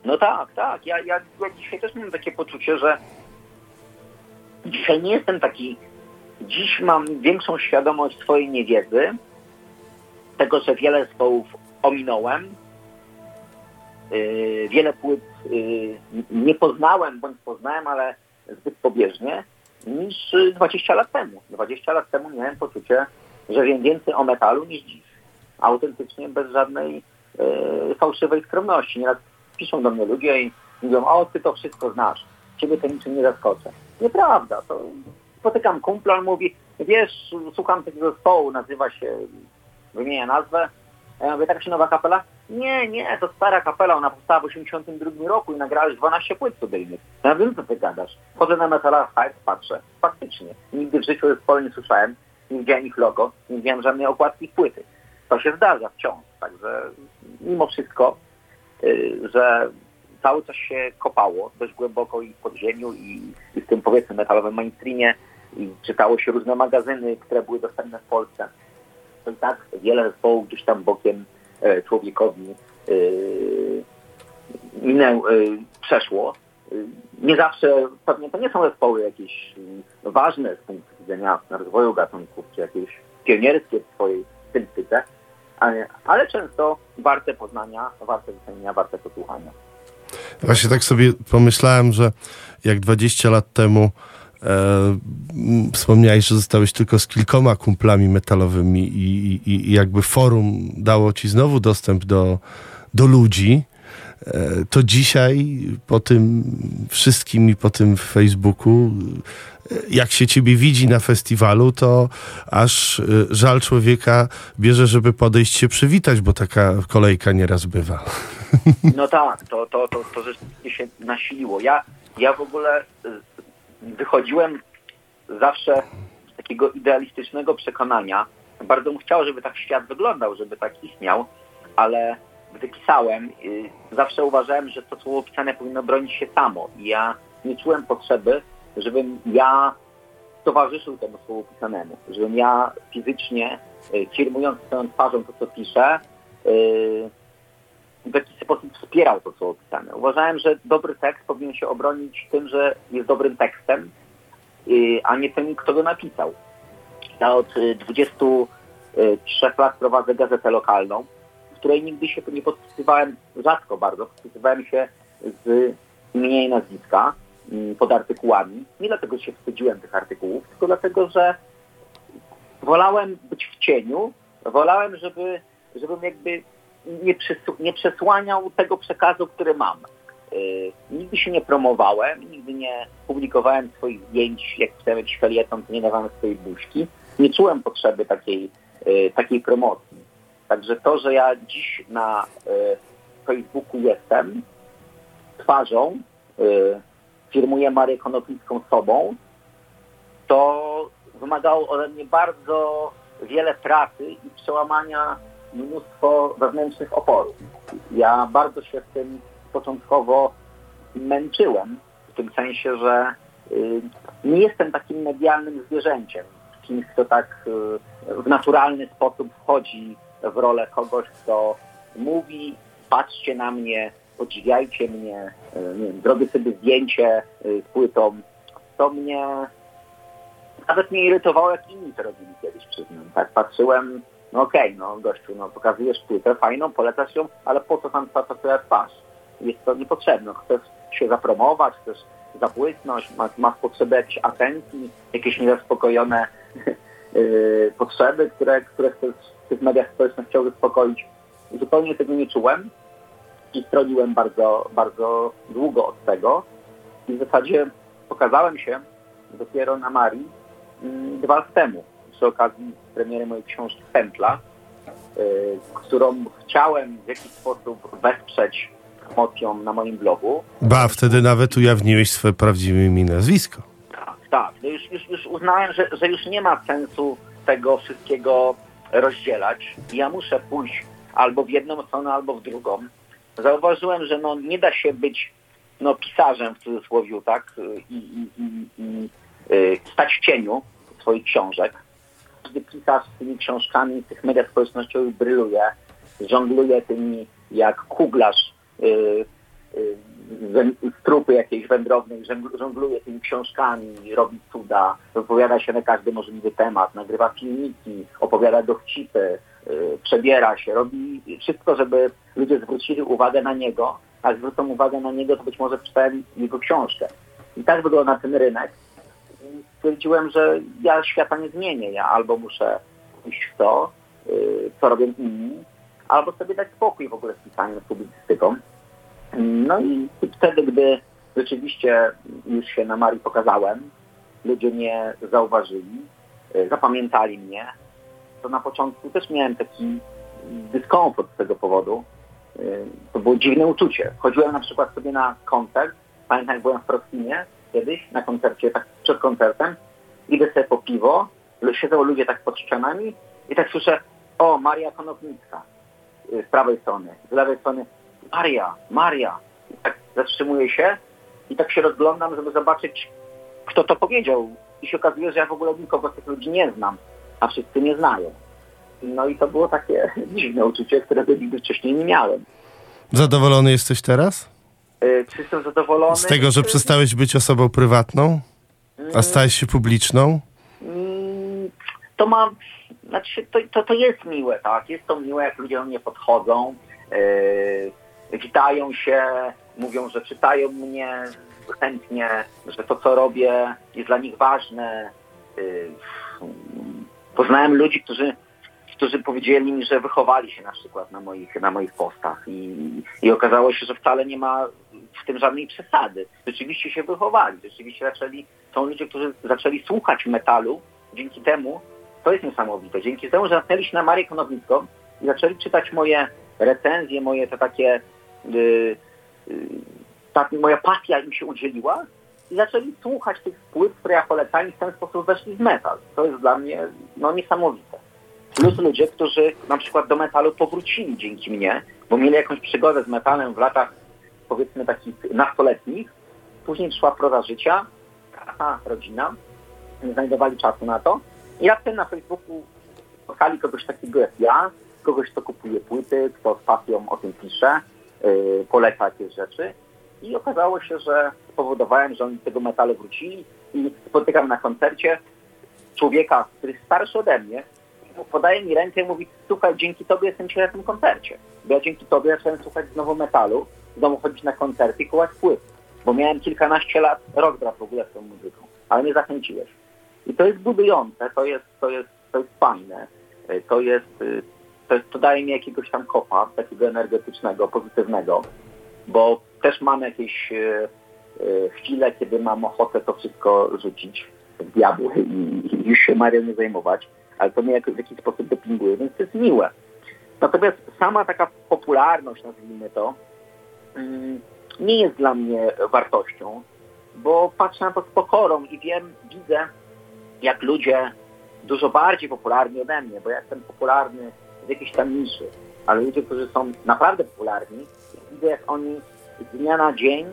No tak, tak. Ja, ja, ja dzisiaj też mam takie poczucie, że dzisiaj nie jestem taki. Dziś mam większą świadomość swojej niewiedzy, tego, że wiele zespołów ominąłem, yy, wiele płyt yy, nie poznałem bądź poznałem, ale zbyt pobieżnie, niż yy, 20 lat temu. 20 lat temu miałem poczucie, że wiem więcej o metalu niż dziś. Autentycznie, bez żadnej fałszywej skromności. Nieraz piszą do mnie ludzie i mówią, o ty to wszystko znasz, ciebie to niczym nie zaskoczę. Nieprawda, to spotykam kumpla, on mówi, wiesz, słucham takiego zespołu, nazywa się, wymienia nazwę, ja mówię, tak się nowa kapela? Nie, nie, to stara kapela, ona powstała w 82 roku i nagrała już 12 płyt studyjnych. Ja wiem, co ty gadasz. Chodzę na Metala Hype, patrzę, faktycznie, nigdy w życiu zespołu nie słyszałem, nie widziałem ich logo, nie widziałem żadnej okładki płyty. To się zdarza wciąż, także mimo wszystko y, że cały czas się kopało dość głęboko i w podziemiu i, i w tym powiedzmy metalowym mainstreamie i czytało się różne magazyny, które były dostępne w Polsce. Tak wiele zespołów gdzieś tam bokiem e, człowiekowi e, minę, e, przeszło. Nie zawsze, pewnie to nie są zespoły jakieś e, ważne z punktu widzenia rozwoju gatunków, czy jakieś pionierskie w swojej stylistyce, ale, ale często warte poznania, warte wycenienia, warte posłuchania. Właśnie tak sobie pomyślałem, że jak 20 lat temu wspomniałeś, że zostałeś tylko z kilkoma kumplami metalowymi i, i, i jakby forum dało ci znowu dostęp do, do ludzi, e, to dzisiaj po tym wszystkim i po tym Facebooku, e, jak się ciebie widzi na festiwalu, to aż e, żal człowieka bierze, żeby podejść się przywitać, bo taka kolejka nieraz bywa. [LAUGHS] No tak, to, to, to, to rzeczywiście się nasiliło. Ja, ja w ogóle wychodziłem zawsze z takiego idealistycznego przekonania. Bardzo bym chciał, żeby tak świat wyglądał, żeby tak istniał, ale gdy pisałem, y, zawsze uważałem, że to słowo pisane powinno bronić się samo. I ja nie czułem potrzeby, żebym ja towarzyszył temu słowu pisanemu, żebym ja fizycznie, y, firmując swoją twarzą to, co piszę, y, w jakiś sposób wspierał to, co opisane. Uważałem, że dobry tekst powinien się obronić tym, że jest dobrym tekstem, y, a nie tym, kto go napisał. Ja od y, 23 lat prowadzę gazetę lokalną, w której nigdy się nie podpisywałem, rzadko bardzo, podpisywałem się z imienia i nazwiska pod artykułami. Nie dlatego, że się wstydziłem tych artykułów, tylko dlatego, że wolałem być w cieniu, wolałem, żeby, żebym jakby nie, nie przesłaniał tego przekazu, który mam. Yy, nigdy się nie promowałem, nigdy nie publikowałem swoich zdjęć, jak pisałem jakiś felieton, to nie dawałem swojej buźki. Nie czułem potrzeby takiej, yy, takiej promocji. Także to, że ja dziś na yy, Facebooku jestem twarzą, yy, firmuję Marię Konopnicką sobą, to wymagało ode mnie bardzo wiele pracy i przełamania mnóstwo wewnętrznych oporów. Ja bardzo się w tym początkowo męczyłem, w tym sensie, że y, nie jestem takim medialnym zwierzęciem, kimś, kto tak y, w naturalny sposób wchodzi w rolę kogoś, kto mówi, patrzcie na mnie, podziwiajcie mnie, y, nie wiem, zrobię sobie zdjęcie z płytą. To mnie nawet mnie irytowało, jak inni to robili kiedyś, przyznam. Tak patrzyłem, no okej, no gościu, no pokazujesz płytę fajną, polecasz ją, ale po co tam ta twoja twarz? Jest to niepotrzebne. Chcesz się zapromować, chcesz zabłysnąć, masz, masz potrzebę jakiejś atencji, jakieś niezaspokojone [LAUGHS] yy, potrzeby, które, które chcesz w tych mediach społecznościowych zaspokoić. Zupełnie tego nie czułem i stroniłem bardzo, bardzo długo od tego. I w zasadzie pokazałem się dopiero na Marii mm, dwa lat temu przy okazji premiery mojej książki Pętla, y, którą chciałem w jakiś sposób wesprzeć promocją na moim blogu. Ba, wtedy nawet ujawniłeś swoje prawdziwe imię i nazwisko. Tak, tak. No już, już, już uznałem, że, że już nie ma sensu tego wszystkiego rozdzielać. Ja muszę pójść albo w jedną stronę, albo w drugą. Zauważyłem, że no, nie da się być no, pisarzem w cudzysłowie, tak, i, i, i, i y, stać w cieniu swoich książek. Każdy pisarz z tymi książkami w tych mediach społecznościowych bryluje, żongluje tymi jak kuglarz y, y, z trupy jakiejś wędrownej, żongl- żongluje tymi książkami, robi cuda, wypowiada się na każdy możliwy temat, nagrywa filmiki, opowiada dowcipy, y, przebiera się, robi wszystko, żeby ludzie zwrócili uwagę na niego, a zwrócą uwagę na niego, to być może czytałem jego książkę. I tak wygląda ten rynek. Stwierdziłem, że ja świata nie zmienię. Ja albo muszę iść w to, y, co robią inni, albo sobie dać spokój w ogóle z pisaniem, z publicystyką. No i wtedy, gdy rzeczywiście już się na Marii pokazałem, ludzie mnie zauważyli, y, zapamiętali mnie, to na początku też miałem taki dyskomfort z tego powodu. Y, To było dziwne uczucie. Chodziłem na przykład sobie na koncert, pamiętam jak byłem w Proskinie kiedyś, na koncercie, tak przed koncertem, idę sobie po piwo, siedzą ludzie tak pod ścianami i tak słyszę, o, Maria Konopnicka y, z prawej strony, z lewej strony, Maria, Maria. I tak zatrzymuję się i tak się rozglądam, żeby zobaczyć, kto to powiedział. I się okazuje, że ja w ogóle nikogo z tych ludzi nie znam, a wszyscy mnie znają. No i to było takie [LAUGHS] dziwne uczucie, którego nigdy wcześniej nie miałem. Zadowolony jesteś teraz? Y, Czy jestem zadowolony? Z tego, że przestałeś być osobą prywatną, a stałeś się publiczną? Mm, to ma, znaczy to, to, to jest miłe, tak? Jest to miłe, jak ludzie do mnie podchodzą, yy, witają się, mówią, że czytają mnie chętnie, że to, co robię, jest dla nich ważne. Yy, poznałem ludzi, którzy którzy powiedzieli mi, że wychowali się na przykład na moich, na moich postach i, i okazało się, że wcale nie ma w tym żadnej przesady. Rzeczywiście się wychowali, rzeczywiście zaczęli, są ludzie, którzy zaczęli słuchać metalu dzięki temu, to jest niesamowite, dzięki temu, że natknęli się na Marię Konownicką i zaczęli czytać moje recenzje, moje te takie, yy, yy, tak, moja pasja im się udzieliła i zaczęli słuchać tych płyt, które ja polecam i w ten sposób weszli w metal. To jest dla mnie no, niesamowite. Plus ludzie, którzy na przykład do metalu powrócili dzięki mnie, bo mieli jakąś przygodę z metalem w latach powiedzmy takich nastoletnich. Później przyszła proza życia, praca, rodzina. Nie znajdowali czasu na to. I raptem na Facebooku spotkali kogoś takiego jak ja, kogoś, kto kupuje płyty, kto z pasją o tym pisze, yy, poleca jakieś rzeczy. I okazało się, że spowodowałem, że oni do tego metalu wrócili i spotykam na koncercie człowieka, który jest starszy ode mnie, podaje mi rękę i mówi, słuchaj, dzięki tobie jestem dzisiaj na tym koncercie. Bo ja dzięki tobie zacząłem słuchać znowu metalu, znowu chodzić na koncerty i kupować płyt. Bo miałem kilkanaście lat, rok brak w ogóle z tą muzyką, ale mnie zachęciłeś. I to jest budujące, to jest, to jest, to jest fajne, to jest, to, jest, to daje mi jakiegoś tam kopa, takiego energetycznego, pozytywnego, bo też mam jakieś e, chwile, kiedy mam ochotę to wszystko rzucić w diabły i, i już się Marią nie zajmować, ale to mnie w jakiś sposób dopinguje, więc to jest miłe. Natomiast sama taka popularność, nazwijmy to, nie jest dla mnie wartością, bo patrzę na to z pokorą i wiem, widzę, jak ludzie dużo bardziej popularni ode mnie, bo ja jestem popularny w jakiejś tam niszy, ale ludzie, którzy są naprawdę popularni, widzę, jak oni z dnia na dzień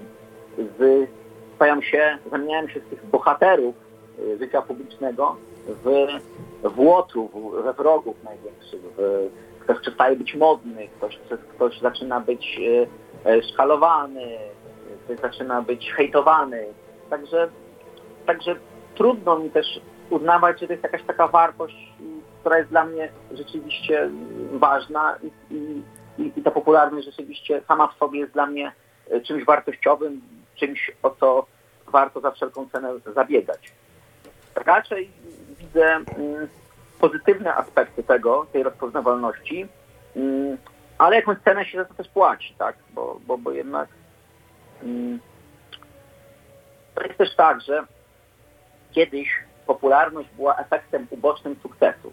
z, stają się, zamieniają się z tych bohaterów y, życia publicznego w, w łotrów, we wrogów największych. W, ktoś przestaje być modny, ktoś, ktoś zaczyna być e, szkalowany, ktoś zaczyna być hejtowany. Także, także trudno mi też uznawać, że to jest jakaś taka wartość, która jest dla mnie rzeczywiście ważna i, i, i ta popularność rzeczywiście sama w sobie jest dla mnie czymś wartościowym, czymś, o co warto za wszelką cenę zabiegać. Raczej widzę mm, pozytywne aspekty tego, tej rozpoznawalności, mm, ale jakąś cenę się za to też płaci, tak? Bo, bo, bo jednak mm, to jest też tak, że kiedyś popularność była efektem ubocznym sukcesu,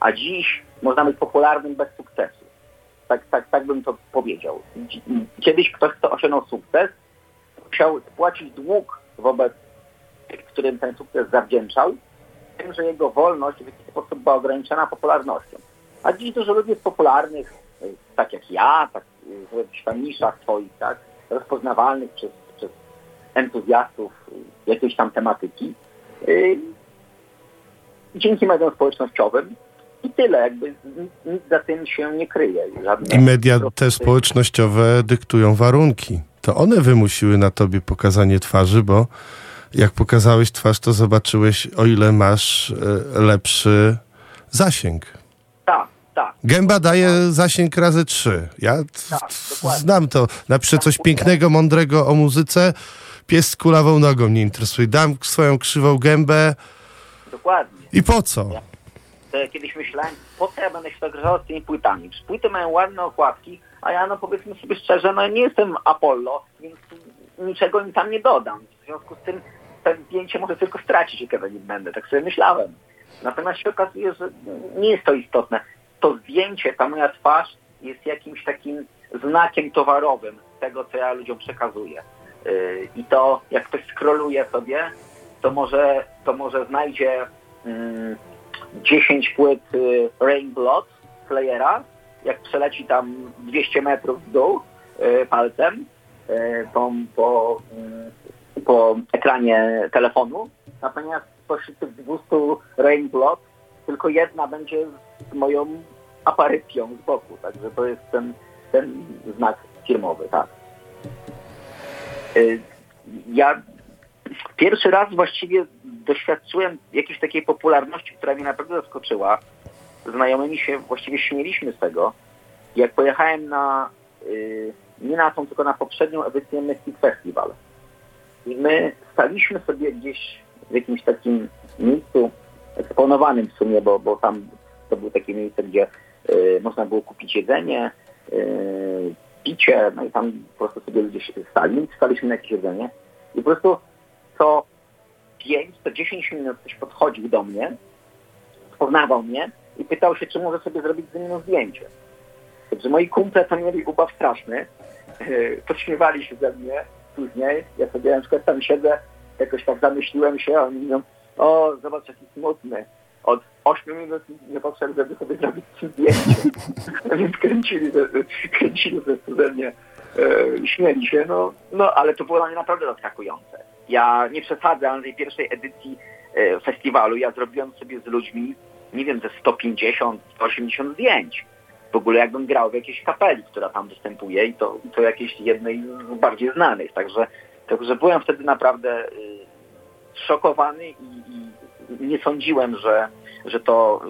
a dziś można być popularnym bez sukcesu. Tak, tak, tak bym to powiedział. Kiedyś ktoś, kto osiągnął sukces, musiał spłacić dług wobec tych, którym ten sukces zawdzięczał, tym, że jego wolność w jakiś sposób była ograniczona popularnością. A dziś dużo ludzi jest popularnych, tak jak ja, tak w jakichś tam niszach swoich, tak, rozpoznawalnych przez, przez entuzjastów jakiejś tam tematyki. Yy, dzięki mediom społecznościowym i tyle, jakby nic za tym się nie kryje. Żadne I media te społecznościowe dyktują warunki. To one wymusiły na tobie pokazanie twarzy, bo jak pokazałeś twarz, to zobaczyłeś, o ile masz e, lepszy zasięg. Tak. Gęba daje zasięg razy trzy. Ja tak, znam to. Napiszę coś pięknego, mądrego o muzyce. Pies z kulawą nogą nie interesuje. Dam swoją krzywą gębę. Dokładnie. I po co? To ja kiedyś myślałem, po co ja będę się tak z tymi płytami? Przecież płyty mają ładne okładki, a ja no powiedzmy sobie szczerze, no nie jestem Apollo, więc niczego im tam nie dodam. W związku z tym to zdjęcie może tylko stracić, ja nie będę. Tak sobie myślałem. Natomiast się okazuje, że nie jest to istotne. To zdjęcie, ta moja twarz jest jakimś takim znakiem towarowym tego, co ja ludziom przekazuję. Yy, I to, jak ktoś skroluje sobie, to może, to może znajdzie 10 yy, płyt yy, Rain Blood Slayera, jak przeleci tam 200 metrów w dół palcem po, po, po ekranie telefonu, natomiast spośród tych 200 Rain Blood tylko jedna będzie z moją aparycją z boku, także to jest ten, ten znak firmowy, tak. Y, ja pierwszy raz właściwie doświadczyłem jakiejś takiej popularności, która mnie naprawdę zaskoczyła. Znajomymi się właściwie śmieliśmy z tego, jak pojechałem na, y, nie na tą, tylko na poprzednią edycję Mystic Festival. I my staliśmy sobie gdzieś w jakimś takim miejscu eksponowanym w sumie, bo, bo tam to był takie miejsce, gdzie y, można było kupić jedzenie, y, picie, no i tam po prostu sobie ludzie stali, staliśmy na jakieś jedzenie i po prostu co 5, to 10 minut ktoś podchodził do mnie, poznawał mnie i pytał się, czy może sobie zrobić ze mną zdjęcie. Także moi kumple to mieli ubaw straszny, yy, podśmiewali się ze mnie później, ja sobie na przykład tam siedzę, jakoś tak zamyśliłem się, a oni mówią, o zobacz jaki smutny, od 8 minut nie potrzebne, żeby sobie zrobić ci zdjęcie. [LAUGHS] Więc kręcili, ze- kręcili ze mnie, e, śmieli się, no, no ale to było dla mnie naprawdę zaskakujące. Ja nie przesadzam na tej pierwszej edycji e, festiwalu, ja zrobiłem sobie z ludźmi, nie wiem, ze 150, 180 zdjęć. W ogóle jakbym grał w jakiejś kapeli, która tam występuje i to, i to jakiejś jednej z bardziej znanych. Także, także byłem wtedy naprawdę y, szokowany i, i nie sądziłem, że, że, to,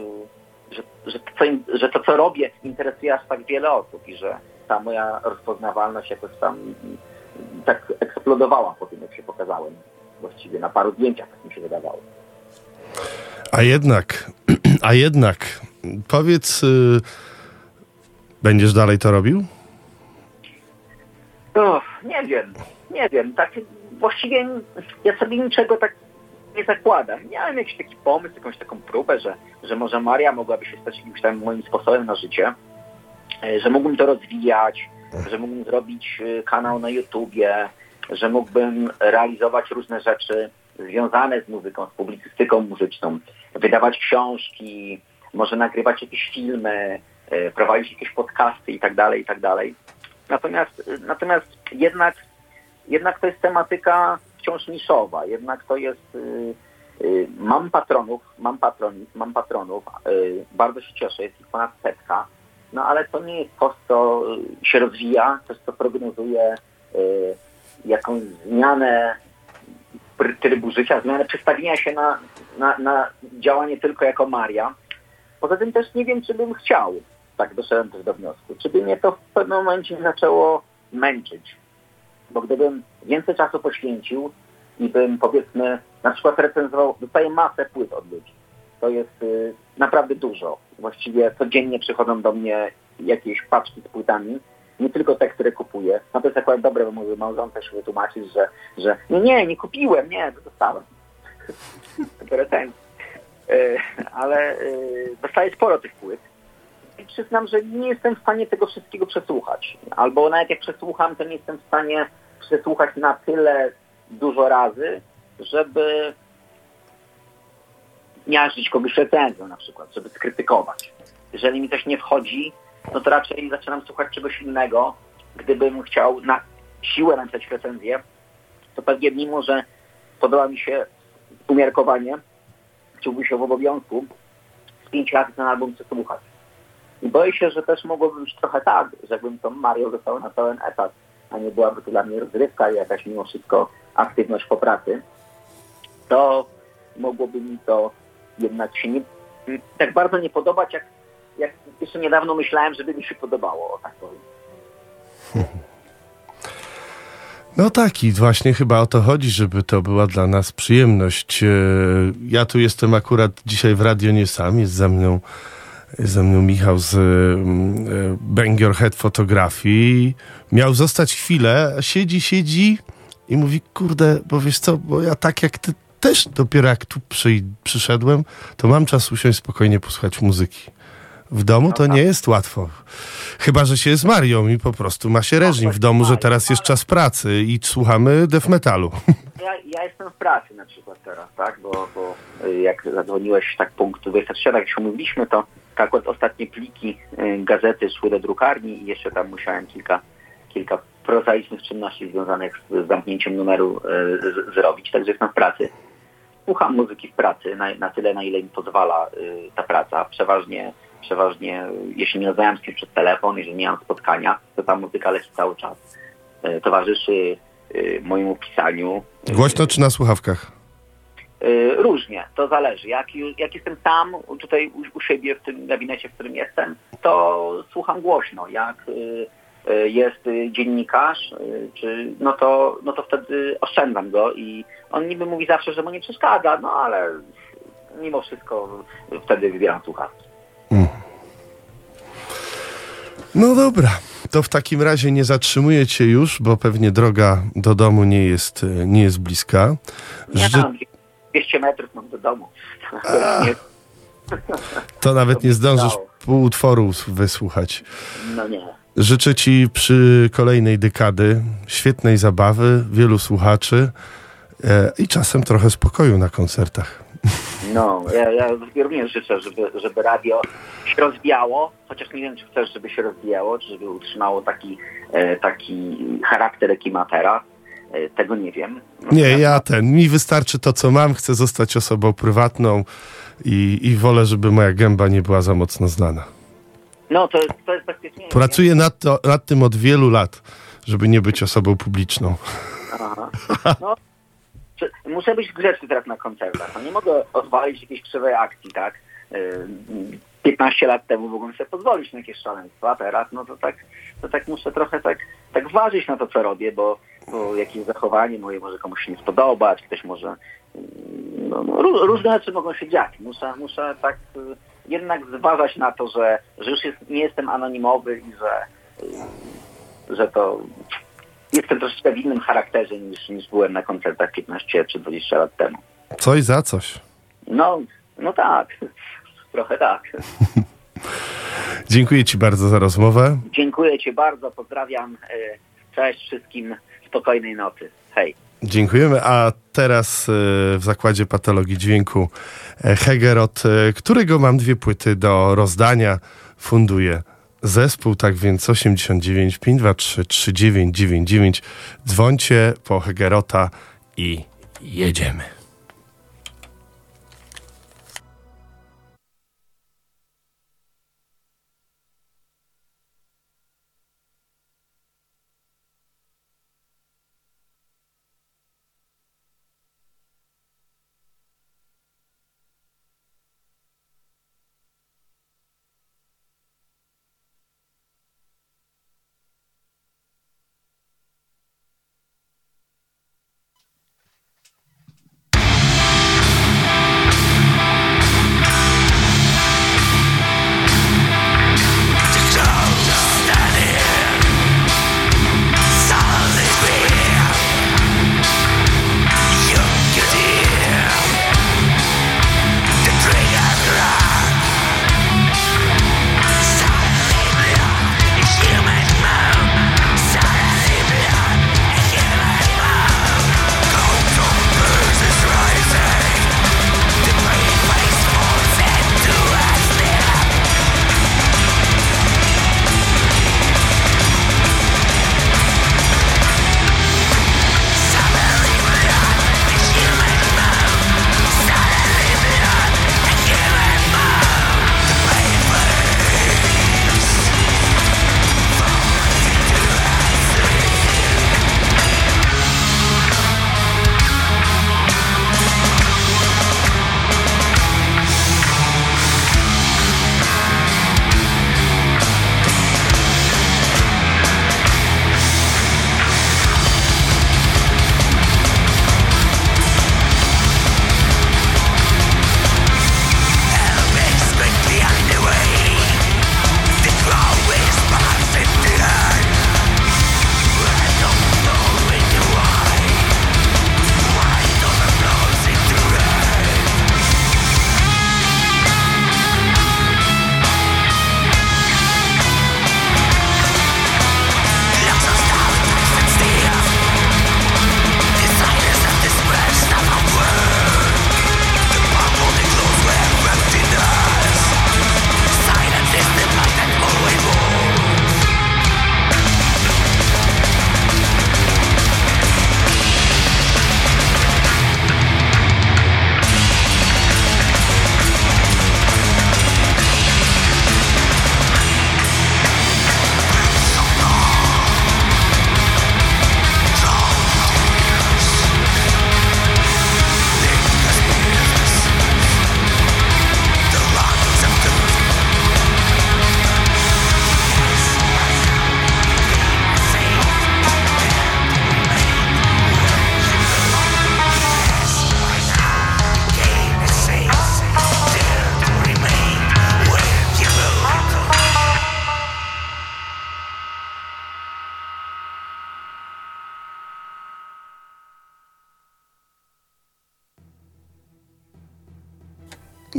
y, że, że, to, że to, co robię, interesuje aż tak wiele osób i że ta moja rozpoznawalność jakoś tam y, tak eksplodowała po tym, jak się pokazałem. Właściwie na paru zdjęciach, tak mi się wydawało. A jednak, [CLEARS THROAT] a jednak, powiedz, y, będziesz dalej to robił? Nie wiem, nie wiem. Tak właściwie ja sobie niczego tak nie zakładam. Miałem jakiś taki pomysł, jakąś taką próbę, że, że może Maria mogłaby się stać jakimś tam moim sposobem na życie, e, że mógłbym to rozwijać, że mógłbym zrobić e, kanał na YouTubie, że mógłbym realizować różne rzeczy związane z muzyką, z publicystyką muzyczną, wydawać książki, może nagrywać jakieś filmy, e, prowadzić jakieś podcasty i tak dalej, i tak dalej. Natomiast, natomiast jednak, jednak to jest tematyka wciąż niszowa, jednak to jest, y, y, mam patronów, mam patronów, mam patronów, y, bardzo się cieszę, jest ich ponad setka, no ale to nie jest to, co się rozwija, to co prognozuje jakąś zmianę trybu życia, zmianę przestawienia się na, na, na działanie tylko jako Maria. Poza tym też nie wiem, czy bym chciał, tak doszedłem też do wniosku, czy by mnie to w pewnym momencie zaczęło męczyć. Bo gdybym więcej czasu poświęcił i bym powiedzmy na przykład recenzował, dostaję masę płyt od ludzi. To jest y, naprawdę dużo. Właściwie codziennie przychodzą do mnie jakieś paczki z płytami, nie tylko te, które kupuję. No to jest akurat dobre, bo mówię, małżonka się wytłumaczyć, że, że nie, nie, nie kupiłem, nie, dostałem. [LAUGHS] Tylko recenzję. Y, Ale y, dostaję sporo tych płyt i przyznam, że nie jestem w stanie tego wszystkiego przesłuchać. Albo nawet jak przesłucham, to nie jestem w stanie przesłuchać na tyle dużo razy, żeby miażdżyć kogoś recenzją na przykład, żeby skrytykować. Jeżeli mi coś nie wchodzi, no to raczej zaczynam słuchać czegoś innego. Gdybym chciał na siłę napisać recenzję, to pewnie mimo, że podoba mi się umiarkowanie, czułbym się w obowiązku z pięć razy ten album przesłuchać. I boję się, że też mogłoby być trochę tak, że tą Mario dostał na pełen etat, a nie byłaby to dla mnie rozrywka i jakaś mimo wszystko aktywność po pracy, to mogłoby mi to jednak się nie, tak bardzo nie podobać, jak, jak jeszcze niedawno myślałem, żeby mi się podobało, tak powiem. [LAUGHS] No tak i właśnie chyba o to chodzi, żeby to była dla nas przyjemność. E, Ja tu jestem akurat dzisiaj w radio nie sam, jest ze mną, jest ze mną Michał z mm, e, Bang Your Head Fotografii. Miał zostać chwilę, siedzi, siedzi i mówi, kurde, bo wiesz co, bo ja tak jak ty też dopiero jak tu przy, przyszedłem, to mam czas usiąść spokojnie posłuchać muzyki. W domu to nie jest łatwo. Chyba, że się jest Marią i po prostu ma się reżim w domu, że teraz jest czas pracy i słuchamy death metalu. [LAUGHS] Ja, ja jestem w pracy na przykład teraz, tak, bo, bo jak zadzwoniłeś tak punktu 23, jak już mówiliśmy, to tak ostatnie pliki y, gazety szły do drukarni i jeszcze tam musiałem kilka, kilka prozaicznych czynności związanych z zamknięciem numeru y, z, zrobić, także jestem w pracy. Słucham muzyki w pracy na, na tyle, na ile mi pozwala y, ta praca. Przeważnie, przeważnie, jeśli nie rozmawiam z kimś przez telefon, jeżeli nie mam spotkania, to ta muzyka leci cały czas. Towarzyszy mojemu pisaniu. Głośno czy na słuchawkach? Y, Różnie, to zależy. Jak, jak jestem sam tutaj u, u siebie w tym gabinecie, w którym jestem, to słucham głośno. Jak y, y, jest dziennikarz, czy, no, to, no to wtedy oszczędzam go i on niby mówi zawsze, że mu nie przeszkadza, no ale mimo wszystko wtedy wybieram słuchawki. Mm. No dobra, to w takim razie nie zatrzymuję cię już, bo pewnie droga do domu nie jest, nie jest bliska. Ja Ży- mam 200 metrów mam do domu. To nawet nie zdążysz pół utworu wysłuchać. no nie. Życzę ci przy kolejnej dekady świetnej zabawy, wielu słuchaczy e, i czasem trochę spokoju na koncertach. No, ja, ja również życzę, żeby, żeby radio się rozwijało, chociaż nie wiem, czy chcesz, żeby się rozwijało, czy żeby utrzymało taki, e, taki charakter, jaki ma teraz. E, tego nie wiem. Nie, ja ten, mi wystarczy to, co mam, chcę zostać osobą prywatną i, i wolę, żeby moja gęba nie była za mocno znana. No, to, jest- to jest bezpiecznie. Pracuję nad, to, nad tym od wielu lat, żeby nie być osobą publiczną. Aha. No, muszę być grzeczny teraz na koncertach. No, nie mogę odwalić jakiejś krzywej akcji, tak? Y, 15 lat temu mogłem sobie pozwolić na jakieś szaleństwa, a teraz no to tak, to tak muszę trochę tak, tak ważyć na to, co robię, bo, bo jakieś zachowanie moje może komuś się nie spodobać, ktoś może... mm, No, no, ró- różne rzeczy mogą się dziać. Muszę, muszę tak y, jednak zważać na to, że, że już jest, nie jestem anonimowy i że, y, że to jestem troszeczkę w innym charakterze niż, niż byłem na koncertach 15 czy 20 lat temu. Coś za coś. No, no tak, trochę tak. [LAUGHS] Dziękuję Ci bardzo za rozmowę. Dziękuję Ci bardzo, pozdrawiam, e, cześć wszystkim, spokojnej nocy. Hej. Dziękujemy. A teraz e, w zakładzie patologii dźwięku e, Hegerot, e, którego mam dwie płyty do rozdania, funduje zespół, tak więc 89 523 3999. Dzwońcie po Hegerota i jedziemy.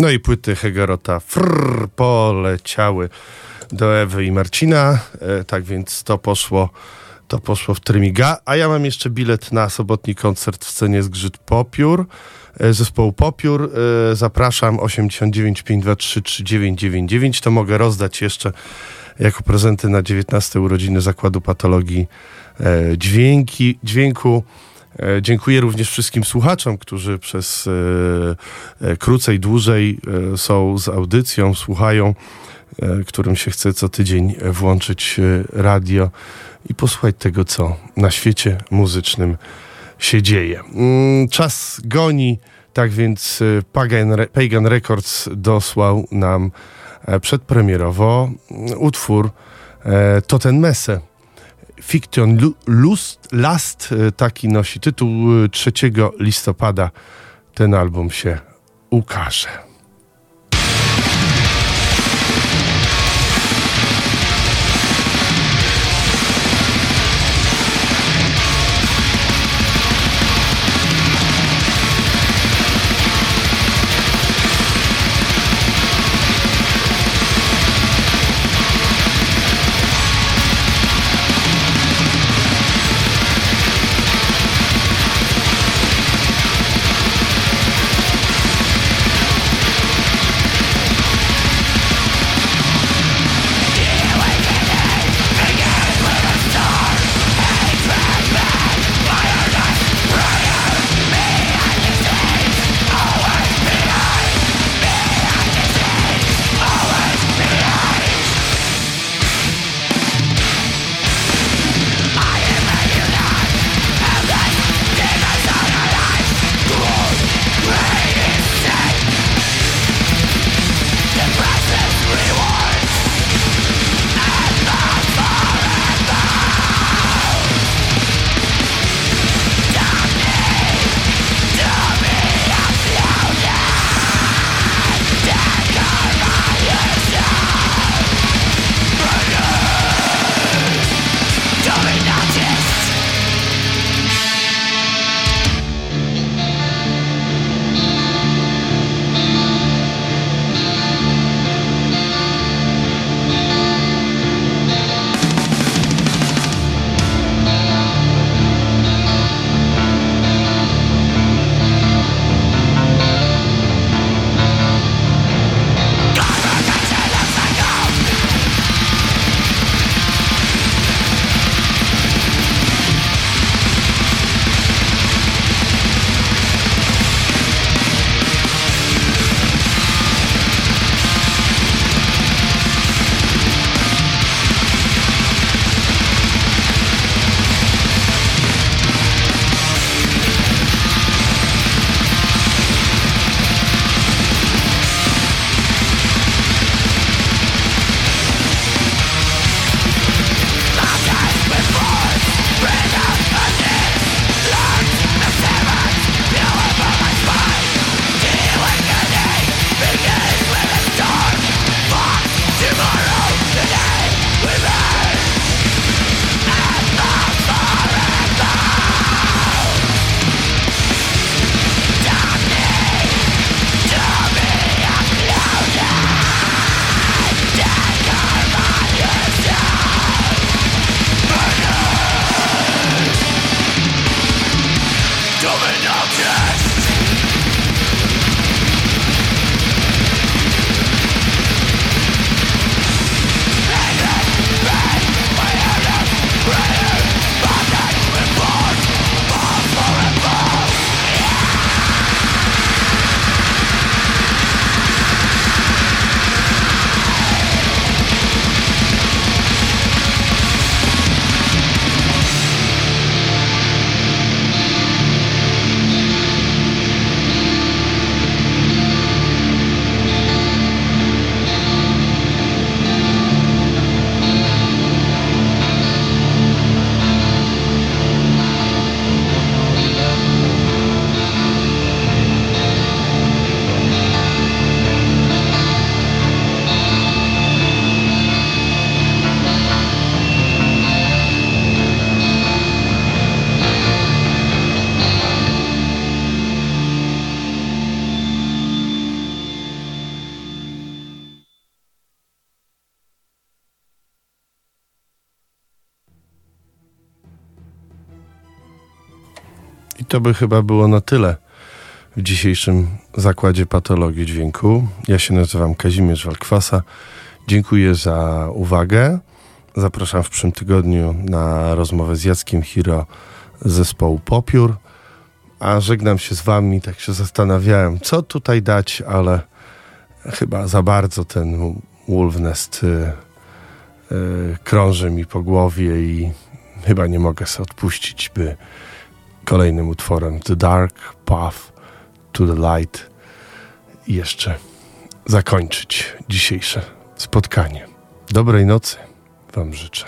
No i płyty Hegerota frrr, poleciały do Ewy i Marcina. E, tak więc to poszło, to poszło w trymiga. A ja mam jeszcze bilet na sobotni koncert w scenie Zgrzyt Popiór. E, zespołu Popiór. E, zapraszam 89 523 3999. To mogę rozdać jeszcze jako prezenty na 19 urodziny Zakładu Patologii e, dźwięki, dźwięku. E, Dziękuję również wszystkim słuchaczom, którzy przez e, e, krócej, dłużej są z audycją, słuchają, którym się chce co tydzień włączyć radio i posłuchać tego, co na świecie muzycznym się dzieje. Mm, Czas goni, tak więc Pagan, Re- Pagan Records dosłał nam przedpremierowo mm, utwór To ten. Fiction Lu- Lust, Last, e, taki nosi tytuł. e, 3 listopada ten album się ukaże. By chyba było na tyle w dzisiejszym zakładzie patologii dźwięku. Ja się nazywam Kazimierz Walkwasa. Dziękuję za uwagę. Zapraszam w przyszłym tygodniu na rozmowę z Jackiem Hiro z zespołu Popiór. A żegnam się z wami, tak się zastanawiałem, co tutaj dać, ale chyba za bardzo ten Wolfnest y, y, krąży mi po głowie i chyba nie mogę sobie odpuścić, by kolejnym utworem The Dark Path to the Light i jeszcze zakończyć dzisiejsze spotkanie. Dobrej nocy Wam życzę.